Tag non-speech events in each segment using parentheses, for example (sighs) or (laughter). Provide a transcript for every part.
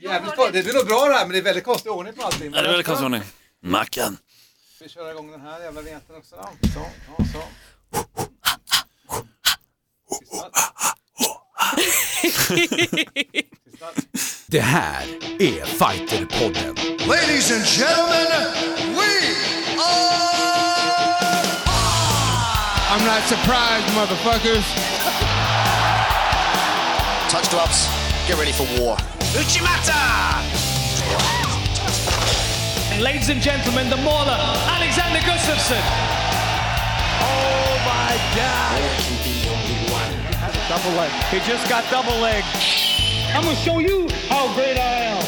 Jävligt bra. Det blir nog bra det här men det är väldigt konstig ordning på allting. Ja, det är väldigt konstig ordning. Mackan. Ska vi köra igång den här jävla vinjetten också då? Så, ja, så. (laughs) Det här är Fighterpodden. Ladies and gentlemen, we are. I'm not surprised, motherfuckers. Touch gloves. Get ready for war. Uchimata! Ladies and gentlemen, the mauler, Alexander Gustafsson. Oh my God! Double leg. He just got double leg. I'm gonna show you how great I am.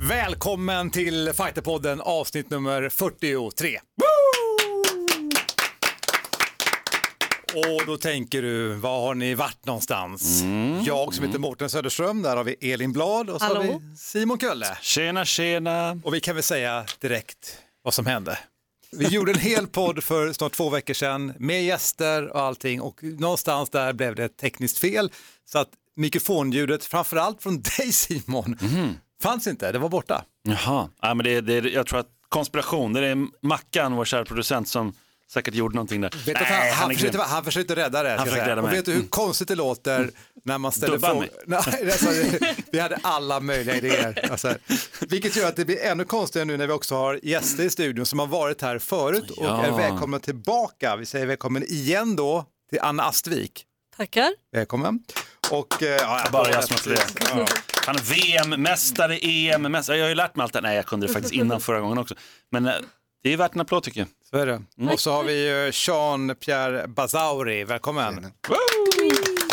Välkommen till Fighterpodden avsnitt nummer 43. Och då tänker du, var har ni varit någonstans? Jag som heter Mårten Söderström, där har vi Elin Blad och så har Hallå. vi Simon Kölle. Tjena, tjena. Och vi kan väl säga direkt vad som hände. Vi gjorde en hel podd för snart två veckor sedan med gäster och allting och någonstans där blev det ett tekniskt fel så att mikrofonljudet, framförallt från (laughs) dig Simon, fanns inte, det var borta. Jaha, ja, men det, det, jag tror att konspiration, det är Mackan, vår kära producent, som säkert gjorde någonting där. Vet Nej, han, han, försökte, han försökte rädda det. jag försökte rädda och mig. vet du hur konstigt det låter när man ställer frågor? (laughs) alltså, vi hade alla möjliga idéer. Alltså, vilket gör att det blir ännu konstigare nu när vi också har gäster i studion som har varit här förut och Ja. är välkomna tillbaka. Vi säger välkommen igen då till Anna Astvik. Tackar. Välkommen. Och, eh, ja, Bara jag som det. Han är VM-mästare, EM-mästare. Jag har ju lärt mig allt det. Nej, jag kunde det faktiskt innan förra gången också. Men eh, det är värt en applåd tycker jag. Så är det. Och så har vi ju Jean-Pierre Bazauri, välkommen.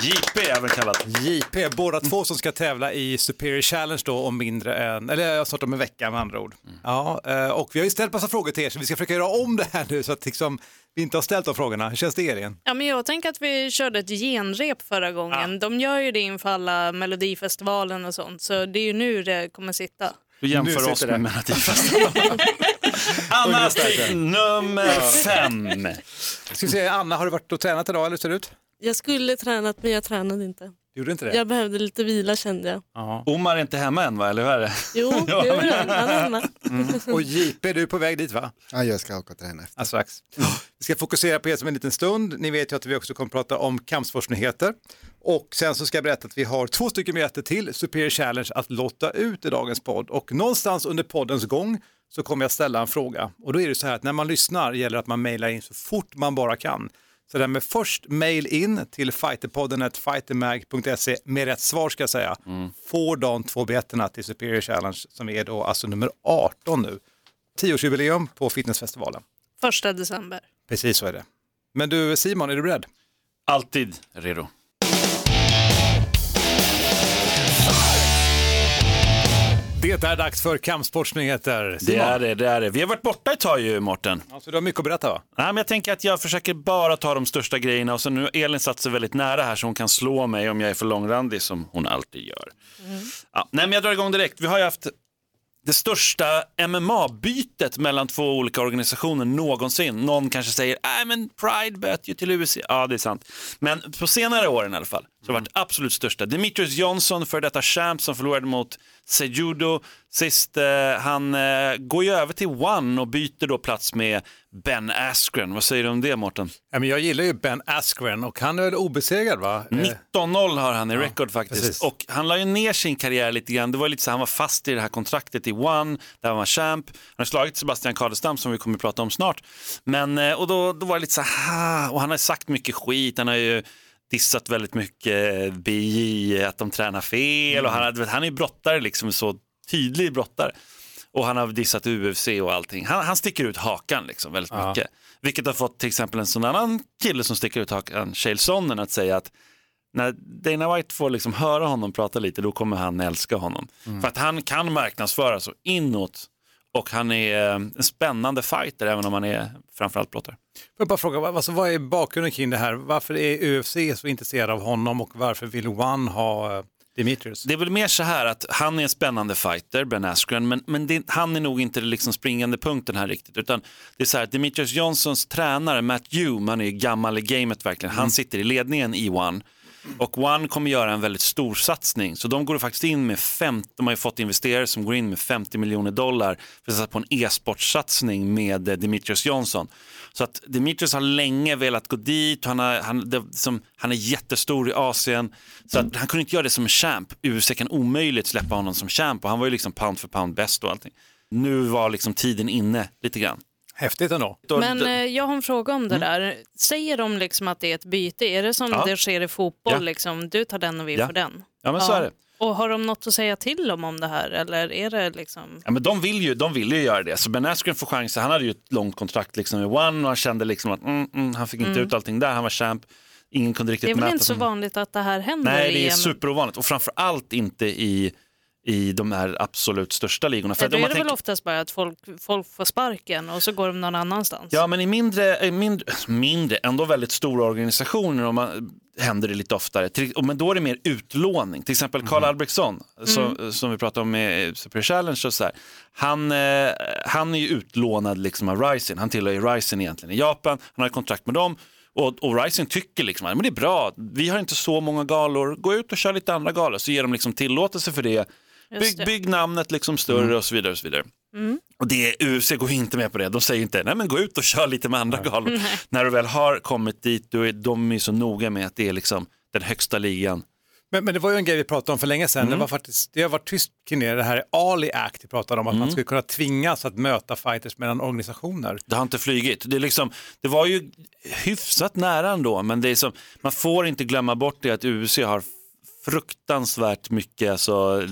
JP även kallat. JP, båda två som ska tävla i Superior Challenge då om mindre än, eller snart om en vecka med andra ord. Ja, eh, och vi har ju ställt massa frågor till er så vi ska försöka göra om det här nu så att liksom, vi inte har ställt de frågorna. Hur känns det Elin? Ja, men jag tänker att vi körde ett genrep förra gången. De gör ju det inför alla Melodifestivalen och sånt, så det är ju nu det kommer sitta. Du Nu jämför oss sitter med det. Melodifestivalen. (laughs) (laughs) (laughs) Anna Astvik, nummer fem. Ska vi se, Anna, har du varit och tränat idag eller hur ser det ut? Jag skulle tränat men jag tränade inte. Du gjorde inte det? Jag behövde lite vila kände jag. Ja. Omar är inte hemma än va, eller hur är det? Jo, (laughs) det är det. Han är hemma. Och JP, du är på väg dit va? Ja, jag ska åka och träna efter. Ja, strax. Vi ska fokusera på er som en liten stund. Ni vet ju att vi också kommer prata om kampsportsnyheter. Och sen så ska jag berätta att vi har två stycken biljetter till Superior Challenge att lotta ut i dagens podd. Och någonstans under poddens gång så kommer jag ställa en fråga. Och då är det så här att när man lyssnar gäller att man mejlar in så fort man bara kan. Så det med först mail in till fighterpodden fightermag.se med rätt svar ska jag säga. Får de två biljetterna till Superior Challenge som är då alltså nummer 18 nu. Tioårsjubileum på fitnessfestivalen. Första december. Precis så är det. Men du Simon, är du beredd? Alltid redo. Det är dags för kampsportsnyheter. Det är det, det är det. Vi har varit borta ett tag ju, Mårten. alltså, du har mycket att berätta va? Nej, men jag tänker att jag försöker bara ta de största grejerna och så nu har Elin satt sig väldigt nära här så hon kan slå mig om jag är för långrandig som hon alltid gör. Ja, nej, men jag drar igång direkt. Vi har ju haft det största MMA-bytet mellan två olika organisationer någonsin. Någon kanske säger, nej men Pride böt ju till UFC. Ja, det är sant. Men på senare åren i alla fall, så har det varit absolut största. Demetrius Johnson, för detta champ som förlorade mot Sejudo sist, eh, han eh, går ju över till One och byter då plats med Ben Askren. Vad säger du om det, Mårten? Ja, men jag gillar ju Ben Askren och han är väl obesegrad va? Eh, 19-0 har han i record faktiskt. precis. Och han la ju ner sin karriär lite grann. Det var lite så han var fast i det här kontraktet i One, där han var champ. Han har slagit Sebastian Kadestam som vi kommer att prata om snart. Men, eh, och då, då var det lite så här, och han har sagt mycket skit. Han har ju dissat väldigt mycket BJ, att de tränar fel och han, hade- han är brottare liksom, så tydlig brottare. Och han har dissat UFC och allting. Han, han sticker ut hakan liksom väldigt mycket. Vilket har fått till exempel en sån annan kille som sticker ut hakan, Chael Sonnen, att säga att när Dana White får liksom höra honom prata lite, då kommer han älska honom. För att han kan marknadsföra så inåt och han är eh, en spännande fighter även om han är framförallt brottare. Får jag bara fråga, vad- alltså, vad är bakgrunden kring det här? Varför är UFC så intresserad av honom och varför vill One ha eh, Demetrius? Det är väl mer så här att han är en spännande fighter, Ben Askren, men, men det, han är nog inte den liksom springande punkten här riktigt. Utan det är så här att Demetrius Johnsons tränare Matt Hume, han är ju gammal i gamet verkligen, han sitter i ledningen i One. Och One kommer göra en väldigt stor satsning. Så de går faktiskt in med 50, de har ju fått investerare som går in med 50 miljoner dollar för att satsa på en e-sportsatsning med eh, Dimitrios Johnson. Så att Dimitrios har länge velat gå dit, han, har, han, det, som, han är jättestor i Asien. Så att han kunde inte göra det som en champ. UFC kan omöjligt släppa honom som champ och han var ju liksom pound för pound bäst och allting. Nu var liksom tiden inne lite grann. Häftigt ändå. Då- Men eh, jag har en fråga om det där. Säger de liksom att det är ett byte? Är det som Ja. det sker i fotboll? Ja. Liksom, du tar den och vi Ja. får den. ja men så är det. Och har de något att säga till om om det här? Eller är det liksom... Ja, men de, vill ju, de vill ju göra det. Så Ben Askren får chansen. Han hade ju ett långt kontrakt liksom med One och han kände liksom att mm, mm, han fick inte ut allting där. Han var champ. Ingen kunde riktigt Det är väl mäta inte så vanligt att det här händer Nej, det är en... superovanligt och framför allt inte i, i de här absolut största ligorna. För att då är man det tänker- väl oftast bara att folk, folk får sparken och så går de någon annanstans. Ja, men i mindre, mindre, (laughs) mindre, ändå väldigt stora organisationer om man, händer det lite oftare. Till, och- men då är det mer utlåning. Till exempel Karl Albrektsson, som, som vi pratade om med Super Challenge. Och så här. Han, eh, han är ju utlånad liksom av Rising. Han tillhör ju Rising egentligen i Japan. Han har ett kontrakt med dem. Och, och Rising tycker liksom att men det är bra, vi har inte så många galor, gå ut och kör lite andra galor. Så ger de liksom tillåtelse för det. Bygg, bygg namnet liksom större och så vidare. Och så vidare. Och det, UFC går inte med på det. De säger inte, nej men gå ut och kör lite med andra galor. När du väl har kommit dit, då är de är så noga med att det är liksom den högsta ligan. Men, men det var ju en grej vi pratade om för länge sedan. Det, var faktiskt, det har varit tyst kring det. Det här är Ali Act vi pratade om, att man skulle kunna tvingas att möta fighters mellan organisationer. Det har inte flygit. Det, är liksom, det var ju hyfsat nära ändå, men det är som, man får inte glömma bort det att UFC har fruktansvärt mycket, alltså,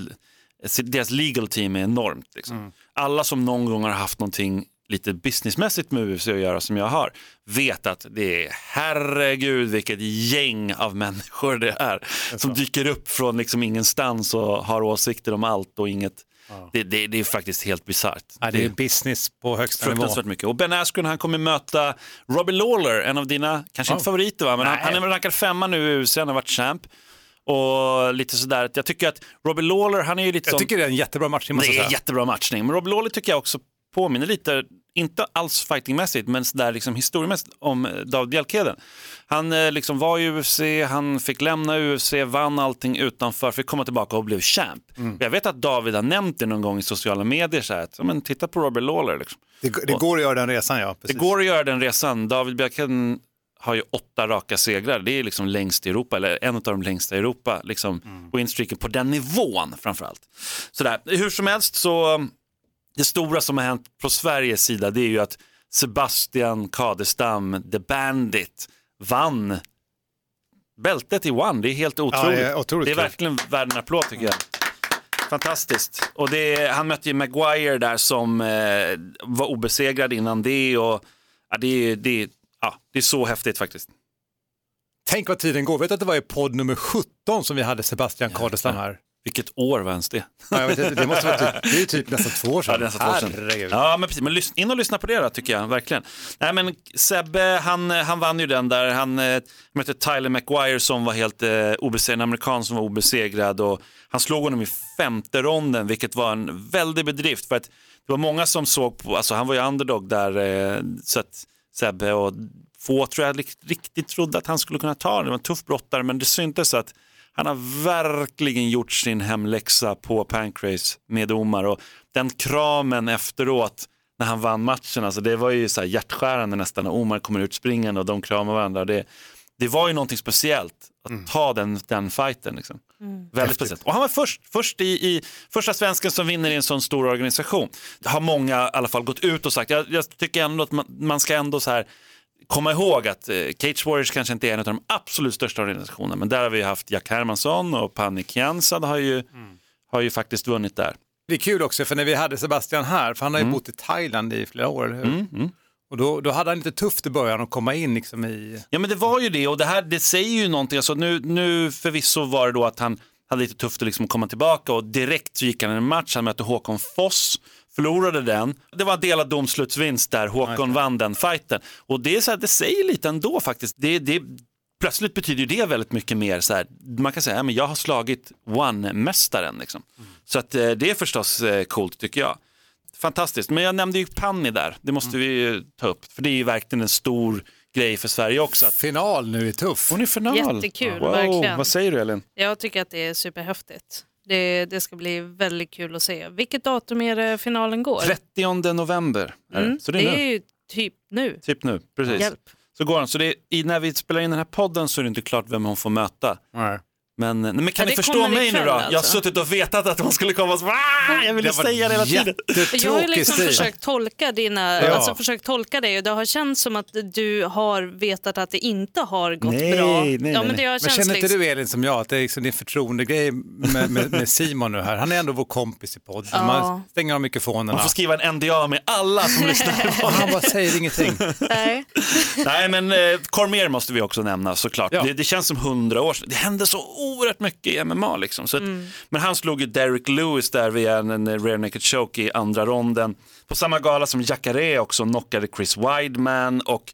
deras legal team är enormt. Liksom. Alla som någon gång har haft någonting lite businessmässigt med UFC att göra som jag har, vet att det är herregud vilket gäng av människor det är som dyker upp från liksom ingenstans och har åsikter om allt och inget. Det, det, det är faktiskt helt bisarrt. Ja, det är business på högsta nivå. Fruktansvärt mycket. Och Ben Askren han kommer möta Robbie Lawler, en av dina, kanske inte favoriter va, men han, Nej. han är rankad femma nu i UFC, han har varit champ. Och lite sådär, jag tycker att Robbie Lawler, han är ju lite Jag sån, tycker det är en jättebra matchning det är säga. jättebra matchning, men Robbie Lawler tycker jag också påminner lite, inte alls fightingmässigt, men sådär liksom historiemässigt om eh, David Bjelkheden. Han eh, liksom var i UFC, han fick lämna UFC, vann allting utanför, fick komma tillbaka och blev champ. Mm. Jag vet att David har nämnt det någon gång i sociala medier, så här, att, men titta på Robbie Lawler. Liksom. Det, det går att göra den resan ja. Det Precis. går att göra den resan. David Bjerkheden har ju åtta raka segrar. Det är liksom längst i Europa, eller en av de längsta i Europa. Liksom, Winstreaken på den nivån framförallt. Sådär. Hur som helst så, det stora som har hänt på Sveriges sida det är ju att Sebastian Kadestam, The Bandit, vann bältet i One. Det är helt otroligt. det är otroligt det är verkligen värd en applåd tycker jag. Fantastiskt. Och det, han mötte ju Maguire där som eh, var obesegrad innan det. Och, ja, det, det, ja, det är så häftigt faktiskt. Tänk vad tiden går. Vet du att det var i podd nummer 17 som vi hade Sebastian Kadestam här? Vilket år var ens det? Ja, inte, det, måste vara typ, det är typ nästan två år sedan. Ja, två år sedan. Ja, men precis. Men in och lyssna på det då, tycker jag. Verkligen. Nej, men Sebbe, han, han vann ju den där. Han eh, mötte Tyler McGuire som var helt eh, obesegrad, en amerikan som var obesegrad. Och han slog honom i femte ronden, vilket var en väldig bedrift. För att det var många som såg på, alltså han var ju underdog där, eh, så att Sebbe och få tror jag riktigt trodde att han skulle kunna ta det. Det var en tuff brottare, men det syntes att han har verkligen gjort sin hemläxa på Pancrase med Omar och den kramen efteråt när han vann matchen, alltså det var ju så här hjärtskärande nästan när Omar kommer ut springande och de kramar varandra. Det, det var ju någonting speciellt att ta den, den fighten. Liksom. Väldigt speciellt. Och han var först, först i, i första svensken som vinner i en sån stor organisation. Det har många i alla fall gått ut och sagt, jag, jag tycker ändå att man, man ska ändå så här komma ihåg att eh, Cage Warriors kanske inte är en av de absolut största organisationerna, men där har vi haft Jack Hermansson och Pani Kiansad har ju, har ju faktiskt vunnit där. Det är kul också för när vi hade Sebastian här, för han har Mm. ju bott i Thailand i flera år, eller hur? Och då, då hade han lite tufft i början att komma in liksom i... Ja men det var ju det och det här det säger ju någonting. Alltså, nu, nu förvisso var det då att han hade lite tufft att liksom komma tillbaka och direkt så gick han en match, han mötte Håkon Foss, förlorade den. Det var en delad domslutsvinst där Håkon vann den fighten. Och det, är så här, det säger lite ändå faktiskt. Det, det, plötsligt betyder det väldigt mycket mer. Så här, man kan säga, ja, men jag har slagit one-mästaren. Liksom. Så att, eh, det är förstås eh, coolt tycker jag. Fantastiskt, men jag nämnde ju Panni där, det måste vi ju ta upp. För det är ju verkligen en stor grej för Sverige också. Att Final nu är tuff. hon är final. Jättekul, wow. verkligen. Vad säger du Elin? Jag tycker att det är superhäftigt. Det, det ska bli väldigt kul att se. Vilket datum är det finalen går? 30 november. Är det. Mm, Så det är, det är ju typ nu. Typ nu, precis. Hjälp. Så går han. Så det är, när vi spelar in den här podden så är det inte klart vem hon får möta. Nej. Men, nej, men kan Ja, ni det förstå mig nu då? Jag har alltså. suttit och vetat att hon skulle komma och så, "Ah, jag ville Det säga det hela tiden. Jag har liksom stil. försökt tolka dina, Ja. alltså försökt tolka dig och det har känts som att du har vetat att det inte har gått Nej, bra. nej, ja, nej, men nej. det har Men känner inte liksom... du Elin som jag att det är liksom din förtroendegrej med, med, med Simon nu här? Han är ändå vår kompis i podden. Ja. Man stänger av mikrofonerna. Man får skriva en NDA med alla som (laughs) lyssnar. (laughs) Och han bara säger ingenting. Nej. Nej, men eh, Cormier måste vi också nämna såklart. Ja. Det, det känns som hundra år sedan. Det hände så oerhört mycket i MMA. Liksom. Så att, Men han slog ju Derek Lewis där via en, en rear naked choke i andra ronden. På samma gala som Jacare också knockade Chris Weidman och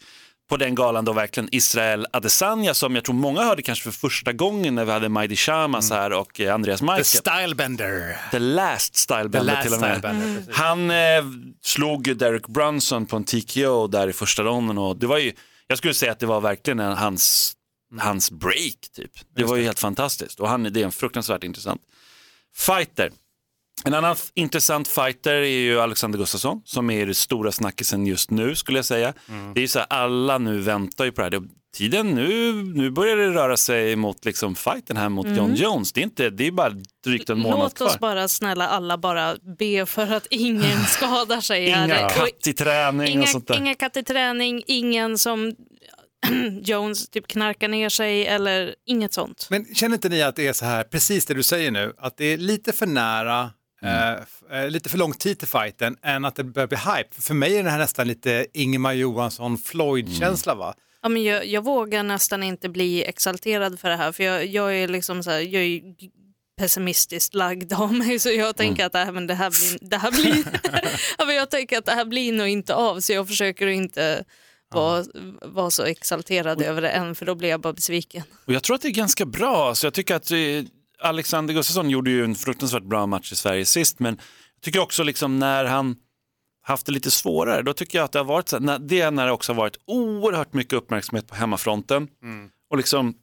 på den galan då verkligen Israel Adesanya som jag tror många hörde kanske för första gången när vi hade Majdi Shamas här och eh, Andreas The Michael. Stylebender. The last The stylebender last till och med. stylebender. precis. Han eh, slog ju Derek Brunson på en TKO där i första ronden och det var ju, jag skulle säga att det var verkligen en, hans, hans break typ. Det var ju helt fantastiskt och han, det är en fruktansvärt intressant fighter. En annan intressant fighter är ju Alexander Gustafsson som är det stora snackisen just nu skulle jag säga. Det är ju så här, alla nu väntar ju på det här. Det- Tiden nu, nu börjar det röra sig mot liksom fighten här mot John Jones. Det är, inte, det är bara drygt en månad Låt kvar. oss bara snälla alla bara be för att ingen (sighs) skadar sig. Inga katt i träning Inga, och sånt där. inga katt i träning, ingen som (clears throat) Jones typ knarkar ner sig eller inget sånt. Men känner inte ni att det är så här, precis det du säger nu, att det är lite för nära, Mm. eh, eh, lite för lång tid till fighten än att det börjar bli hype. För mig är det här nästan lite Ingemar Johansson Floyd-känsla va? Ja, men jag, jag vågar nästan inte bli exalterad för det här för jag, jag är liksom så här, jag är pessimistiskt lagd av mig så jag tänker att det här, men det här blir, det här blir (laughs) (laughs) ja, men jag tänker att det här blir nog inte av så jag försöker inte vara, vara så exalterad över det än för då blir jag bara besviken. Och jag tror att det är ganska bra. Så jag tycker att eh, Alexander Gustafsson gjorde ju en fruktansvärt bra match i Sverige sist, men jag tycker också liksom när han haft det lite svårare, då tycker jag att det har varit så det är när det också har varit oerhört mycket uppmärksamhet på hemmafronten och liksom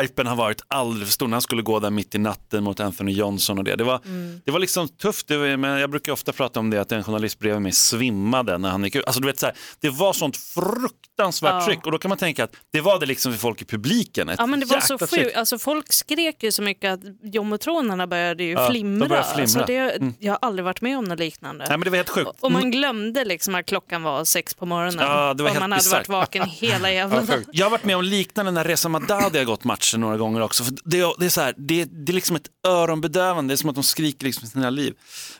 hypen har varit alldeles för stor när han skulle gå där mitt i natten mot Anthony Johnson och det. Det var, det var liksom tufft, var, men jag brukar ofta prata om det att en journalist bredvid mig svimmade när han gick ut. Alltså, du vet, så här, det var sånt fruktansvärt Ja. tryck och då kan man tänka att det var det liksom för folk i publiken. Ja men det var så sjukt, alltså, folk skrek ju så mycket att jommetronerna började ju Ja, flimra. började flimra. Alltså, det, Mm. Jag har aldrig varit med om något liknande. Nej men det var helt sjukt. Och man glömde liksom att klockan var sex på morgonen. Ja, det var och helt man hade bisarrt. varit vaken hela (laughs) jävla dagen. Jag har varit med om liknande när Reza Madadi har gått matchen några gånger också. För det, det, är så här, det, det är liksom ett öronbedövande, det är som att de skriker liksom i sina liv.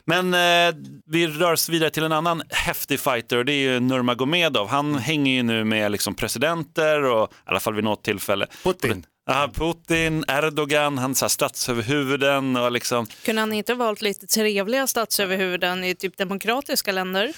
Men eh, vi rör oss vidare till en annan häftig fighter och det är ju Nurmagomedov. Han hänger ju nu med liksom presidenter och i alla fall vid något tillfälle. Putin. Ja, Putin, Erdogan, han så här statsöverhuvuden och liksom. Kunde han inte valt lite trevliga statsöverhuvuden i typ demokratiska länder?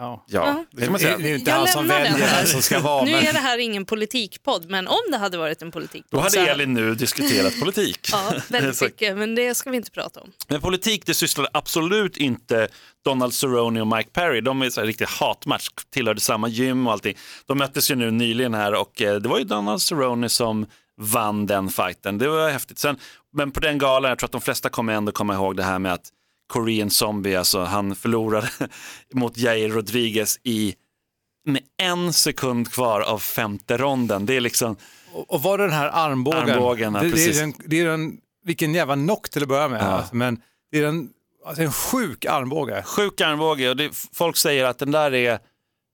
Ja. Ja, det kan man Det är säga. ju inte Jag han som lämnar väljer den vem som ska vara. nu Men... är det här ingen politikpodd, men om det hade varit en politikpodd Då hade så- Elin nu diskuterat politik. Ja, väldigt (laughs) Så- mycket, men det ska vi inte prata om. Men politik, det sysslade absolut inte Donald Cerrone och Mike Perry. De är så här riktig hatmatch, tillhörde samma gym och allting. De möttes ju nu nyligen här och eh, det var ju Donald Cerrone som vann den fighten. Det var häftigt. Sen, men på den galan, jag tror att de flesta kommer ändå komma ihåg det här med att Korean Zombie, alltså han förlorade (laughs) mot Jair Rodriguez i med en sekund kvar av femte ronden. Det är liksom, Och var det den här armbågen? Armbågen, det, det, är den, det är den, vilken jävla knock till att börja med. Ja. Alltså, men det är den, alltså en sjuk armbåge. sjuk armbåge och det, folk säger att den där är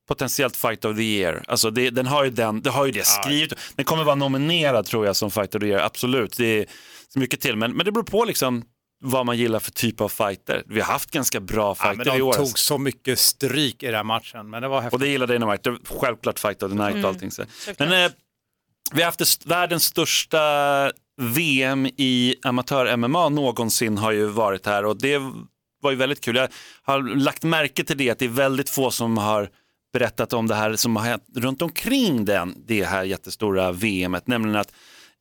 potentiellt fight of the year. Alltså det, den har ju, den, det har ju det skrivet. Den kommer vara nominerad tror jag som fight of the year, absolut. Det är så mycket till, men, men det beror på liksom vad man gillar för typ av fighter. Vi har haft ganska bra Ja, fighter men i de år. tog så mycket stryk i den här matchen, men det var Och häftigt. det gillar Dana White, det självklart fight of the night och allting. Så. Men eh, vi har haft det st- världens största VM i amatör-MMA någonsin har ju varit här och det var ju väldigt kul. Jag har lagt märke till det att det är väldigt få som har berättat om det här som har hänt runt omkring den, det här jättestora VMet, nämligen att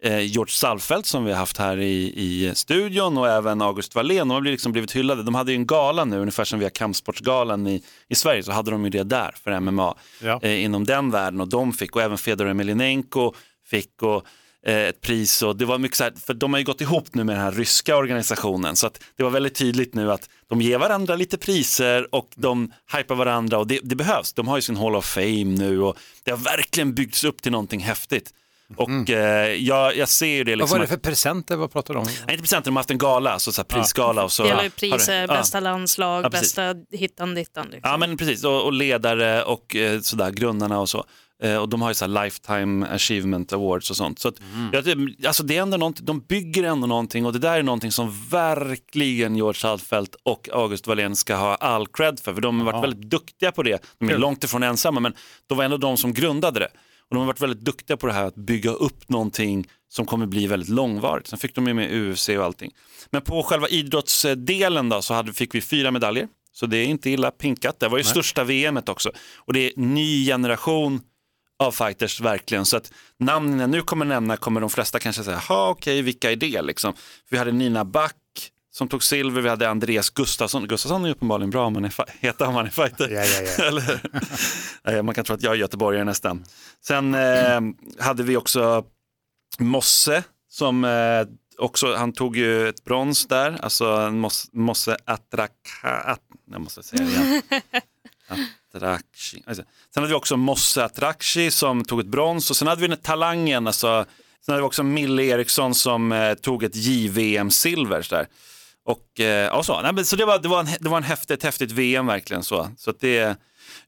George Salfelt som vi har haft här i, i studion och även August Wallén. De har liksom blivit hyllade. De hade ju en gala nu, ungefär som vi har Kampsportsgalan i, i Sverige, så hade de ju det där för MMA Ja. eh, inom den världen och de fick och även Fedor Emelianenko fick och eh, ett pris och det var mycket så här, för de har ju gått ihop nu med den här ryska organisationen så att det var väldigt tydligt nu att de ger varandra lite priser och de hypar varandra och det, det behövs. De har ju sin Hall of Fame nu och det har verkligen byggts upp till någonting häftigt. Och eh, jag, jag ser ju det Vad liksom. var det för presenter? Vad pratar du om? Nej, inte presenter, de har haft en gala, så, så här prisgala och så. Delar det- priser, ja. bästa landslag, Ja, bästa hittan dittan. Liksom. Ja men precis, och, och ledare och eh, sådär, grundarna och så. Eh, och de har ju så här lifetime achievement awards och sånt. Så att, jag, tycker- alltså det är ändå någonting, de bygger ändå någonting och det där är någonting som verkligen George Saltfeldt och August Wallén ska ha all cred för. För de har varit väldigt duktiga på det. De är långt ifrån ensamma men de var ändå de som grundade det. Och de har varit väldigt duktiga på det här att bygga upp någonting som kommer bli väldigt långvarigt. Sen fick de ju med UFC och allting. Men på själva idrottsdelen då så hade, fick vi fyra medaljer. Så det är inte illa pinkat. Det var ju största VMet också. Och det är ny generation av fighters verkligen. Så att namnen jag nu kommer nämna kommer de flesta kanske säga, ha okej, vilka är det liksom? Vi hade Nina Back som tog silver, vi hade Andreas Gustafsson. Gustafsson är uppenbarligen bra om man är (laughs) heter om man är fighter. Ja, ja, ja. (laughs) (laughs) Man kan tro att jag är göteborgare nästan. Sen eh, hade vi också Mosse som eh, också, han tog ju ett brons där, alltså en Mos- Mosse Attraka, att, jag måste säga det igen. Atrakshi. Alltså, Sen hade vi också Mosse Atrakshi som tog ett brons och sen hade vi den talangen, alltså, sen hade vi också Mille Eriksson som eh, tog ett JVM-silver. Och, eh, så. Nej, men, så det var, det var, en, det var en häftigt, häftigt VM verkligen. Så, så att det,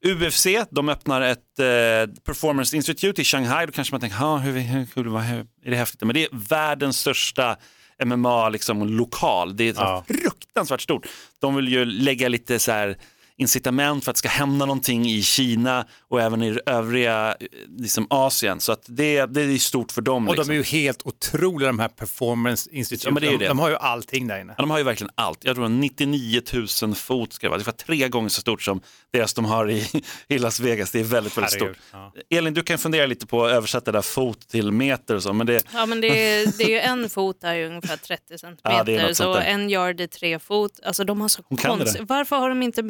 UFC, de öppnar ett eh, Performance Institute i Shanghai. Då kanske man tänker, "Ha, hur, hur, hur, hur är det häftigt? Men det är världens största MMA liksom, lokal. Det är Ja. fruktansvärt stort. De vill ju lägga lite så här incitament för att det ska hända någonting i Kina och även i övriga eh, liksom Asien. Så att det, det är stort för dem. Och liksom. de är ju helt otroliga de här performance institute. Ja, är de, de har ju allting där inne. Ja, de har ju verkligen allt. Jag tror att 99 000 fot ska det vara. Det var tre gånger så stort som deras de har i, i Las Vegas. Det är väldigt, väldigt Herregud, stort. Elin, du kan fundera lite på att översätta det där fot till meter och så, men det, Ja, men det, är, det är ju en fot där är ungefär 30 centimeter, Ja, är så en yard är tre fot. Alltså de har så konst... Varför har de inte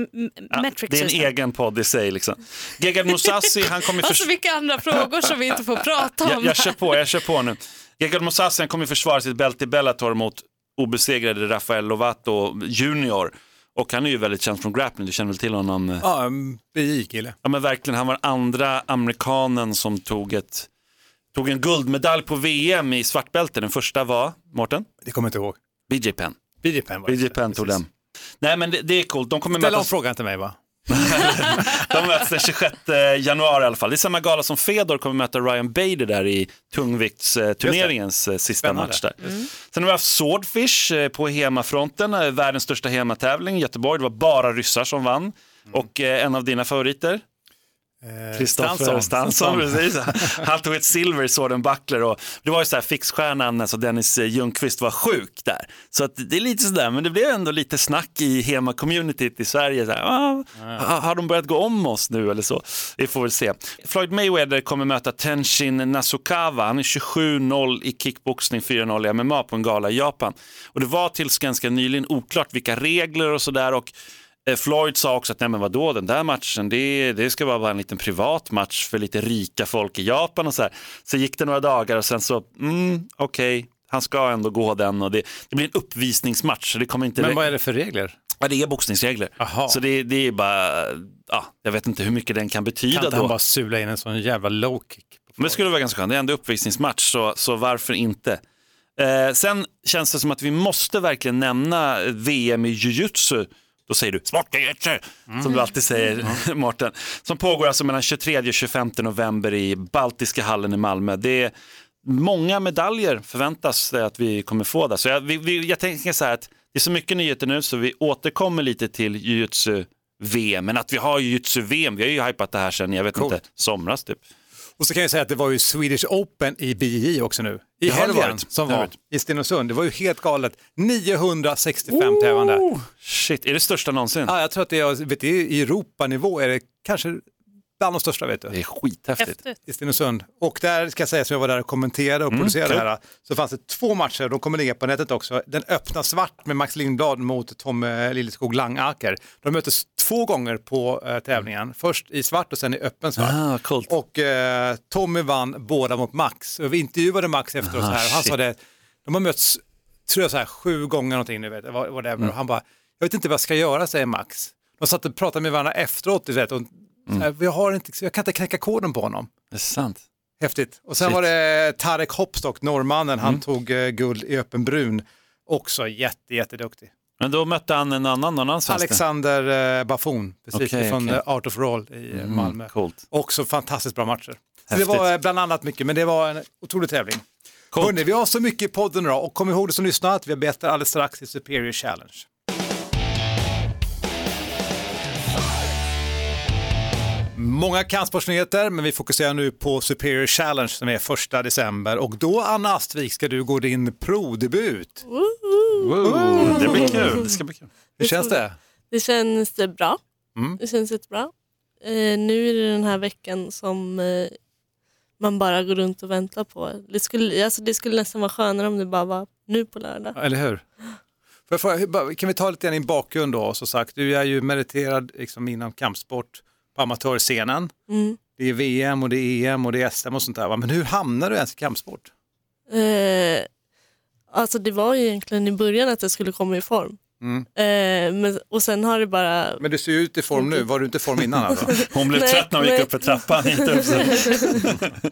ja, det är en system? egen podd i sig. Liksom. Gegard Mousasi, han kommer Alltså förs- vilka andra frågor som vi inte får prata om. jag, jag kör på, jag kör på nu. Gegard Mousasi han kommer försvara sitt bälte i Bellator mot obesegrade Rafael Lovato junior. Och han är ju väldigt känd från grappling, du känner väl till honom? Ja, en BI-kille. Ja men verkligen, han var andra amerikanen som tog, ett, tog en guldmedalj på VM i svartbälte. Den första var, Mårten? Det kommer jag inte ihåg. BJ Penn. BJ Penn var. BJ Penn tog Precis. den. Nej men det, det är coolt, de kommer Ställ om mötas, frågan till mig va? (laughs) de möts den 26 januari i alla fall. Det är samma gala som Fedor kommer möta Ryan Bader där i tungviktsturneringens eh, sista Spännande. match där. Sen har vi haft Swordfish eh, på hemmafronten, eh, världens största hemmatävling i Göteborg. Det var bara ryssar som vann. Och eh, en av dina favoriter, Kristoffer Stansson, precis. Han tog ett silver i Sword and Buckler och det var ju så här fixstjärnan, alltså Dennis Ljungqvist var sjuk där. Så att det är lite sådär, men det blev ändå lite snack i hemma-communityt i Sverige. Så här, ah, ha- Har de börjat gå om oss nu eller så? Vi får väl se. Floyd Mayweather kommer möta Tenshin Nasukawa. Han är 27-0 i kickboxning, 4-0 i MMA på en gala i Japan. Och det var tills ganska nyligen oklart vilka regler och sådär och Eh, Floyd sa också att nej men vadå, den där matchen, det, det ska bara vara en liten privat match för lite rika folk i Japan och så här. Så gick det några dagar och sen så, mm, okej, han ska ändå gå den och det, det blir en uppvisningsmatch. Så det kommer inte Men vad är det för regler? ja, det är boxningsregler. Jaha. Så det, det är bara, ja, jag vet inte hur mycket den kan betyda Kan inte då. han bara sula in en sån jävla low kick? Men det skulle vara ganska skönt, det är ändå uppvisningsmatch så, så varför inte? Eh, sen känns det som att vi måste verkligen nämna VM i jujutsu. Då säger du sportjujutsu, som du alltid säger (laughs) Mårten. Som pågår alltså mellan 23 och 25 november i Baltiska hallen i Malmö. Det är många medaljer förväntas att vi kommer få där. Så jag, vi, vi, jag tänker så här att det är så mycket nyheter nu så vi återkommer lite till jujutsu VM, men att vi har jujutsu-VM, vi har ju hypat det här sedan, jag vet Coolt. inte, somras typ. Och så kan jag säga att det var ju Swedish Open i BJJ också nu. I helgen som var i Stenungsund. Det var ju helt galet. 965 tävlande. Oh, shit, är det största någonsin? Ja, jag tror att det är, vet i Europanivå är det kanske bland de största vet du. Det är skithäftigt. Häftigt. i Stenungsund. Och där ska jag säga, som jag var där och kommenterade och Mm, producerade kul. det här, så fanns det två matcher, de kommer ligga på nätet också. Den öppna svart med Max Lindblad mot Tom eh, Lilleskog Langaker. De möttes två gånger på eh, tävlingen, först i svart och sen i öppen svart. Ah, coolt. Och eh, Tommy vann båda mot Max. Och vi intervjuade Max efteråt Ah, här, och han shit. sa det, de har mötts, tror jag så här, sju gånger någonting nu, vet, jag, vad- whatever. Mm. Och han bara, jag vet inte vad jag ska göra, säger Max. De satt och pratade med varandra efteråt, vet, och, Mm. här, jag, har inte, jag kan inte knäcka koden på honom. Det är sant. Häftigt. Och sen Shit. var det Tarek Hopstock, norrmannen, han Mm. tog eh, guld i öppen brun. Också jätte, jätteduktig. Men då mötte han en annan, någon annan svensk. Alexander eh, Bafon, precis Okej, från okej. eh, Art of Roll i eh, Mm, Malmö. Coolt. Också fantastiskt bra matcher. Så det var eh, bland annat mycket, men det var en otrolig tävling. Hörrni, vi har så mycket i podden idag och kom ihåg det som lyssnar att vi har bett alldeles strax i Superior Challenge. Många kampsportsnyheter, men vi fokuserar nu på Superior Challenge som är första december och då Anna Astvik ska du gå din prodebut. Wow, det blir kul. Det ska bli kul. Hur känns det? Det känns bra. Mm. Det känns jättebra. Eh, nu är det den här veckan som eh, man bara går runt och väntar på. Det skulle, alltså, det skulle nästan vara skönare om det bara var nu på lördag. Eller hur? Hur- bara- Kan vi ta lite grann din bakgrund då? Som sagt, du är ju meriterad liksom, inom kampsport på amatörscenen. Mm. Det är VM och det är EM och det är SM och sånt där. va? Men hur hamnar du ens i kampsport? Eh, alltså det var ju egentligen i början att jag skulle komma i form. Mm. Eh, men, och sen har det bara... Men du ser ju ut i form nu. Var du inte i form innan alltså? (laughs) Hon blev Nej, trött när hon gick nej. upp för trappan. (laughs)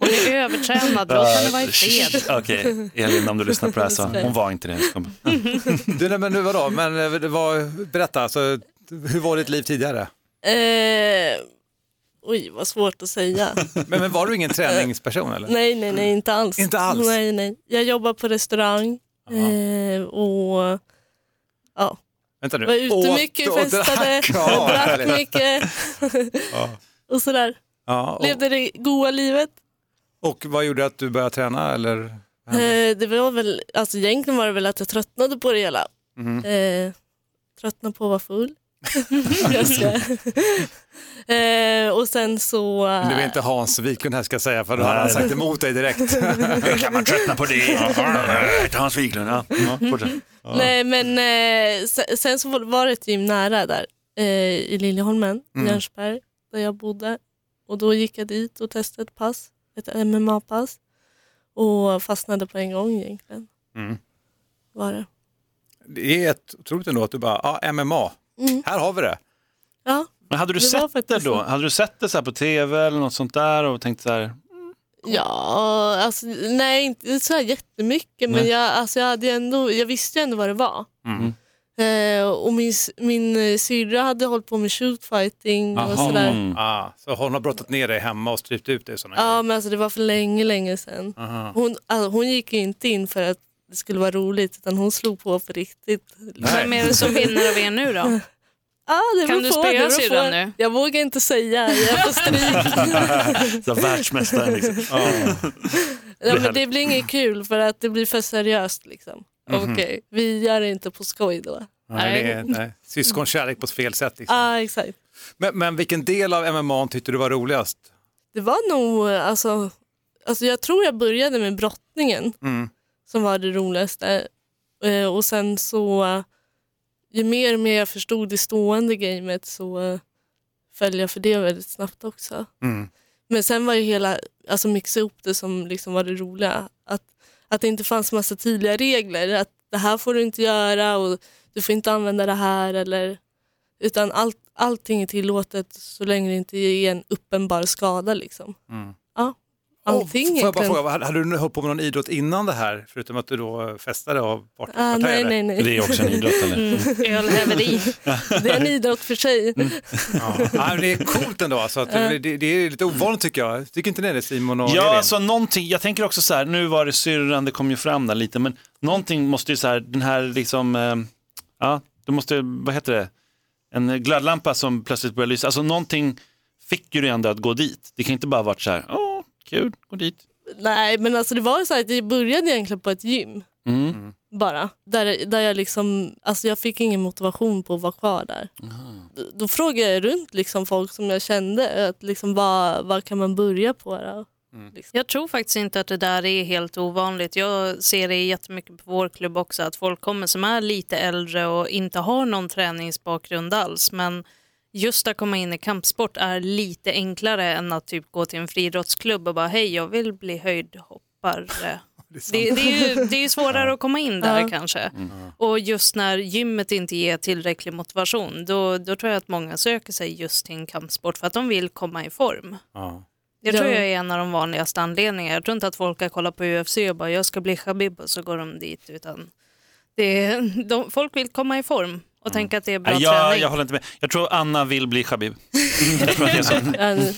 Hon är övertränad, låt henne vara i fred. (laughs) Okej, Elin om du lyssnar på det här så, hon var inte det. Du, nej, men nu vadå? Men eh, det var, berätta, alltså, hur var ditt liv tidigare? Eh, oj, vad svårt att säga. (laughs) Men, men var du ingen träningsperson eller? nej, nej, nej, inte alls. Inte alls? Nej, nej. Jag jobbar på restaurang eh, och ja, Vänta nu. var ute Åt mycket, och festade, (laughs) drack. Mycket (laughs) och sådär. Ja, och, Levde det goa livet. och vad gjorde att du började träna? Eller? Eh, det var väl, alltså egentligen var det väl att jag tröttnade på det hela. Mhm. Eh, tröttnade på att vara full. (laughs) eh, och sen så... Men Du är inte Hans Wiklund här ska jag säga, för då hade han sagt emot dig direkt. (laughs) Hur kan man tröttna på det? Hans Wiklund. Ja. Nej men eh, sen, sen så var det ett gym nära där eh, i Liljeholmen, Mm. Jönköping, där jag bodde. Och då gick jag dit och testade ett pass, ett MMA-pass. Och fastnade på en gång egentligen. Mm. Var det. Det är ett, otroligt ändå att du bara, ja MMA, Mm. här har vi det. Ja, Men hade du Det sett det då? Hade du sett det så här på tv eller något sånt där och tänkt så här, ja alltså, nej inte så här jättemycket men jag, alltså, jag, hade ändå, jag visste ju ändå vad det var. Mm. Eh, och min, min eh, syrra hade hållit på med shootfighting och sådär. Mm. Ah, så hon har brottat ner dig hemma och strypt ut dig Ja men alltså det var för länge, länge sedan. Aha. Hon, alltså, hon gick ju inte in för att det skulle vara roligt utan hon slog på på riktigt. Vem är det som vinner av er nu då? (laughs) Ah, det Kan du spöa syrran nu? Jag vågar inte säga, jag får stryk. (laughs) så här världsmästare liksom. (laughs) ja, men det blir inget kul för att det blir för seriöst. Liksom. Mhm. Okej, vi gör det inte på skoj då. Nej, nej. Syskonkärlek på fel sätt. Liksom. ah, exakt. Men, men vilken del av MMA tyckte du var roligast? Det var nog, alltså, alltså jag tror jag började med brottningen Mm. Som var det roligaste. Eh, och sen så, ju mer och mer jag förstod det stående gamet så eh, föll jag för det väldigt snabbt också. Mm. Men sen var ju hela, alltså mixa ihop det som liksom var det roliga. Att, att det inte fanns massa tydliga regler. Att det här får du inte göra och du får inte använda det här. Eller, utan allt, allting är tillåtet så länge det inte är en uppenbar skada. Liksom. Mm. Ja, allting Får jag bara fråga, hade hade du hållit på med någon idrott innan det här? Förutom att du då festade och vart, Ah, nej, nej, nej. Det är också en idrott eller? Mm. (laughs) Ölhäveri. (laughs) Det är en idrott för sig. Ja. Ja, men det är coolt ändå, alltså, att det, det, det är lite ovanligt tycker jag. Tycker inte ni det Simon och Ja, alltså någonting, jag tänker också så här, nu var det syrran, det kom ju fram där lite, men någonting måste ju så här, den här liksom, eh, ja, du måste, vad heter det, en glödlampa som plötsligt börjar lysa, alltså någonting fick ju dig ändå att gå dit. Det kan inte bara varit så här, åh, kul, gå dit. Nej, men alltså det var så här att jag började egentligen på ett gym. Mm. bara. Där, där jag liksom, alltså jag fick ingen motivation på att vara kvar där. Då, då frågade jag runt liksom folk som jag kände, att liksom, vad, vad kan man börja på? Då? Liksom. Jag tror faktiskt inte att det där är helt ovanligt. Jag ser det jättemycket på vår klubb också, att folk kommer som är lite äldre och inte har någon träningsbakgrund alls. Men just att komma in i kampsport är lite enklare än att typ gå till en friidrottsklubb och bara hej, jag vill bli höjdhoppare. (laughs) Det, det, är ju, det är ju svårare att komma in där Ja. kanske. Och just när gymmet inte ger tillräcklig motivation, då, då tror jag att många söker sig just till en kampsport för att de vill komma i form. Ja. Ja. tror jag är en av de vanligaste anledningarna. Jag tror inte att folk har kollat på UFC och bara jag ska bli Khabib och så går de dit. Utan det är, (laughs) de, folk vill komma i form och tänka att det är bra jag, träning. jag håller inte med. Jag tror Anna vill bli Khabib. (laughs) Jag tror att det är så. En-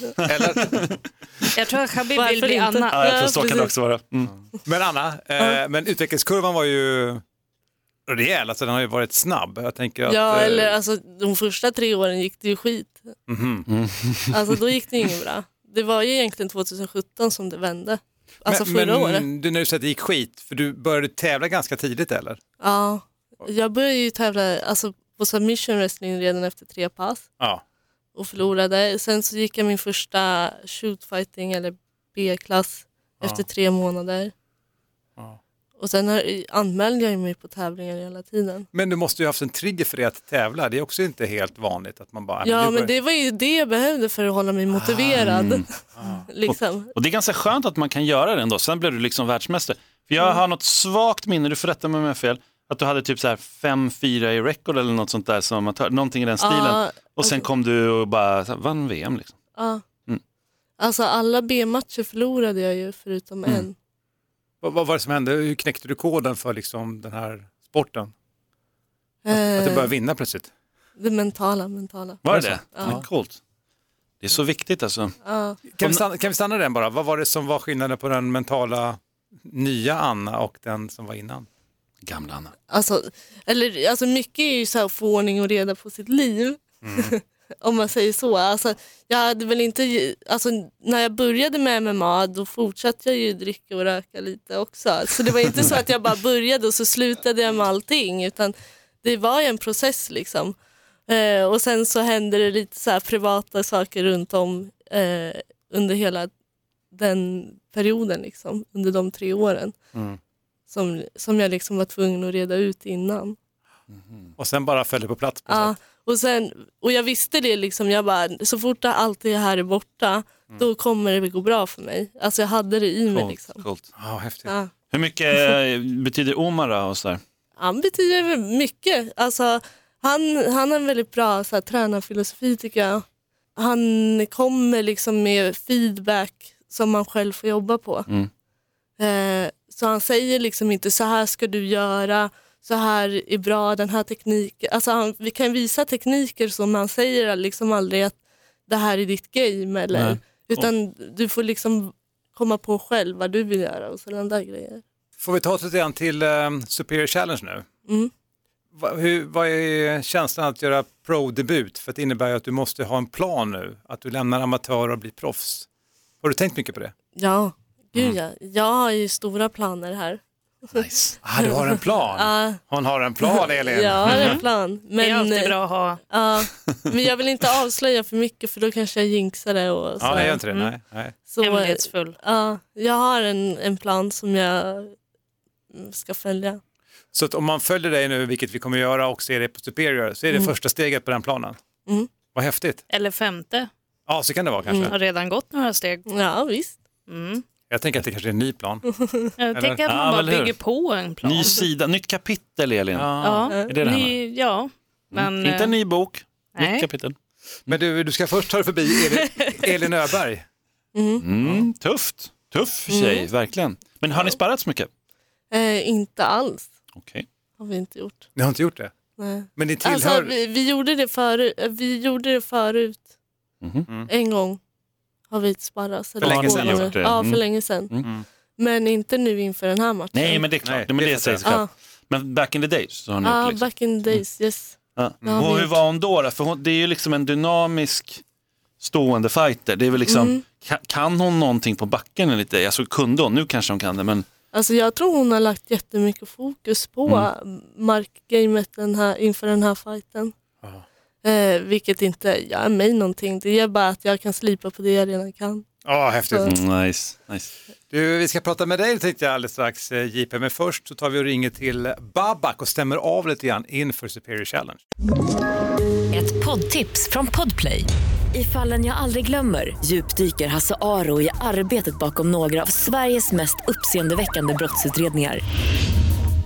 Jag tror att Khabib vill bli? Anna. Ja, jag tror Ja, så kan det också vara. Mm. Men Anna, eh, men utvecklingskurvan var ju rejäl, alltså den har ju varit snabb. Jag tänker att, Ja, eh, eller alltså de första tre åren gick det ju skit. mhm. Alltså då gick det inget (laughs) bra. Det var ju egentligen 2017 som det vände. Alltså men, förra men, året. Du när du säger att det gick skit, för du började tävla ganska tidigt eller? Ja, jag började ju tävla alltså, på submission wrestling redan efter tre pass Ja. och förlorade. Sen så gick jag min första shootfighting eller B-klass efter tre månader. Ja. Och sen har, anmälde jag mig på tävlingar hela tiden. Men du måste ju ha haft en trigger för det att tävla, det är också inte helt vanligt att man bara... Ja, nu men börjar- det var ju det jag behövde för att hålla mig motiverad. (laughs) liksom. Och det är ganska skönt att man kan göra det ändå. Sen blev du liksom världsmästare. För jag har något svagt minne, du får rätta mig om jag har fel, att du hade typ så här 5-4 i record eller något sånt där som amatör, någonting i den stilen. Ja, och sen kom du och bara här, vann VM liksom. ja. Mm. Alltså alla B-matcher förlorade jag ju förutom Mm. en. Vad, vad var det som hände? Hur knäckte du koden för liksom den här sporten? Att, att du Eh, började vinna plötsligt? det mentala, mentala. Var det det? Ja. Ja. Coolt. Det är så viktigt alltså. Ja. Kan vi, stanna, kan vi stanna den bara? Vad var det som var skillnaden på den mentala nya Anna och den som var innan? Gamla Anna. Alltså, eller, alltså mycket är ju så här få ordning och reda på sitt liv. (laughs) Om man säger så. Alltså, jag hade väl inte, alltså, när jag började med MMA då fortsatte jag ju dricka och röka lite också. Så det var inte så att jag bara började och så slutade jag med allting. Utan det var ju en process liksom. Eh, och sen så hände det lite så privata saker runt om eh, under hela den perioden, liksom, under de tre åren. Mm. Som, som jag liksom var tvungen att reda ut innan. Och sen bara föll det på plats på Ja, sätt. och, sen, och jag visste det, liksom, jag bara, så fort allt det här är borta, då kommer det gå bra för mig. Alltså jag hade det i mig. Coolt. Liksom. Coolt. Ja, häftigt. Ja. Hur mycket (laughs) betyder Omar då? Och så där? Han betyder mycket. Alltså, han, han har en väldigt bra så här, tränarfilosofi tycker jag. Han kommer liksom med feedback som man själv får jobba på. Mm. Eh, så han säger liksom inte så här ska du göra, så här är bra, den här tekniken. Alltså han, vi kan visa tekniker som han säger liksom aldrig att det här är ditt game. Eller, Nej. utan du får liksom komma på själv vad du vill göra och sådana där grejer. Får vi ta oss lite grann till um, Superior Challenge nu? Mm. Va, hur, vad är känslan att göra pro-debut? För det innebär ju att du måste ha en plan nu, att du lämnar amatör och blir proffs. Har du tänkt mycket på det? Ja, gud Mm. ja. Jag har ju stora planer här. Nice. (laughs) Ah, du har en plan. Ja, Hon har en plan, (laughs) Elin. jag har en plan. Det är Men, alltid bra att ha. ja, men jag vill inte avslöja för mycket för då kanske jag jinxar det. Och Ja, så. nej, gör inte det. Mm. Nej, nej. Så, Hemlighetsfull. ja, jag har en, en plan som jag mm, ska följa. Så att om man följer dig nu, vilket vi kommer göra och ser det på Superior, så är det första steget på den planen. Mm. Vad häftigt. Eller femte. Ja, så kan det vara kanske. Har redan gått några steg. Ja, visst. Mm. Jag tänker att det kanske är en ny plan. (laughs) Jag tänker att Ja, man bara eller hur? bygger på en plan. Ny sida, nytt kapitel Elin. Ja, Är det det ny, ja. men... Inte en ny bok, nej. nytt kapitel. Men du, du ska först ta dig förbi Elin, (laughs) Elin Öberg. Mm, tufft, tuff tjej, verkligen. Men har ni sparrat så mycket? Eh, inte alls Okej. har vi inte gjort. Ni har inte gjort det? Nej. Men ni tillhör... Alltså, vi, vi, gjorde det förut, vi gjorde det förut. Mhm. En gång har vi sparrat. För länge sedan gjort det. Ja, för Mm. länge sedan. Mm. Men inte nu inför den här matchen. Nej, men det är klart. Nej, men det det sägs klart. Ja, Men back in the days så har ni gjort ja det liksom. back in the days, yes. Ja. Ja, Och hur var hon då? då? För hon, det är ju liksom en dynamisk stående fighter. Det är väl liksom, Mm. kan, kan hon någonting på backen eller lite? Alltså kunde hon, nu kanske hon kan det, men Alltså jag tror hon har lagt jättemycket fokus på Mm. markgamet den här, inför den här fighten. Eh, vilket inte gör mig någonting. Det gör bara att jag kan slipa på det jag redan kan. Ja, häftigt. Så- Mm, nice, nice. Du, vi ska prata med dig tänkte jag alldeles strax eh, JP, men först så tar vi och ringer till Babak och stämmer av lite grann inför Superior Challenge. Ett poddtips från Podplay. I fallen jag aldrig glömmer djupdyker Hasse Aro i arbetet bakom några av Sveriges mest uppseendeväckande brottsutredningar.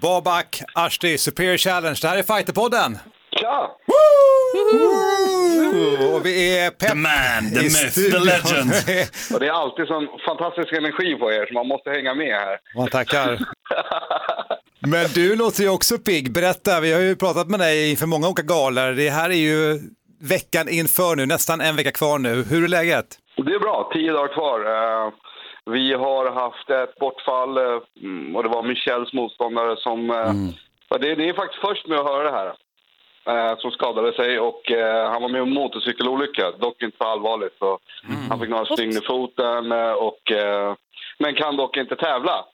Babak Ashti, Superior Challenge, det här är Fighterpodden! Tja! Och vi är pepp The man, the i myth, the studion. legend. (laughs) Och det är alltid sån fantastisk energi på er så man måste hänga med här. Man tackar. (laughs) Men du låter ju också pigg. Berätta, vi har ju pratat med dig inför många olika galor. Det här är ju veckan inför nu, nästan en vecka kvar nu. Hur är läget? Det är bra, tio dagar kvar. Vi har haft ett bortfall eh, mm, och det var Michels motståndare som... eh, ja, Det, det är faktiskt först med att höra det här. eh, Som skadade sig och han var med om en motorcykelolycka, dock inte så allvarligt. Så Han fick några stygn i foten, och, men kan dock inte tävla.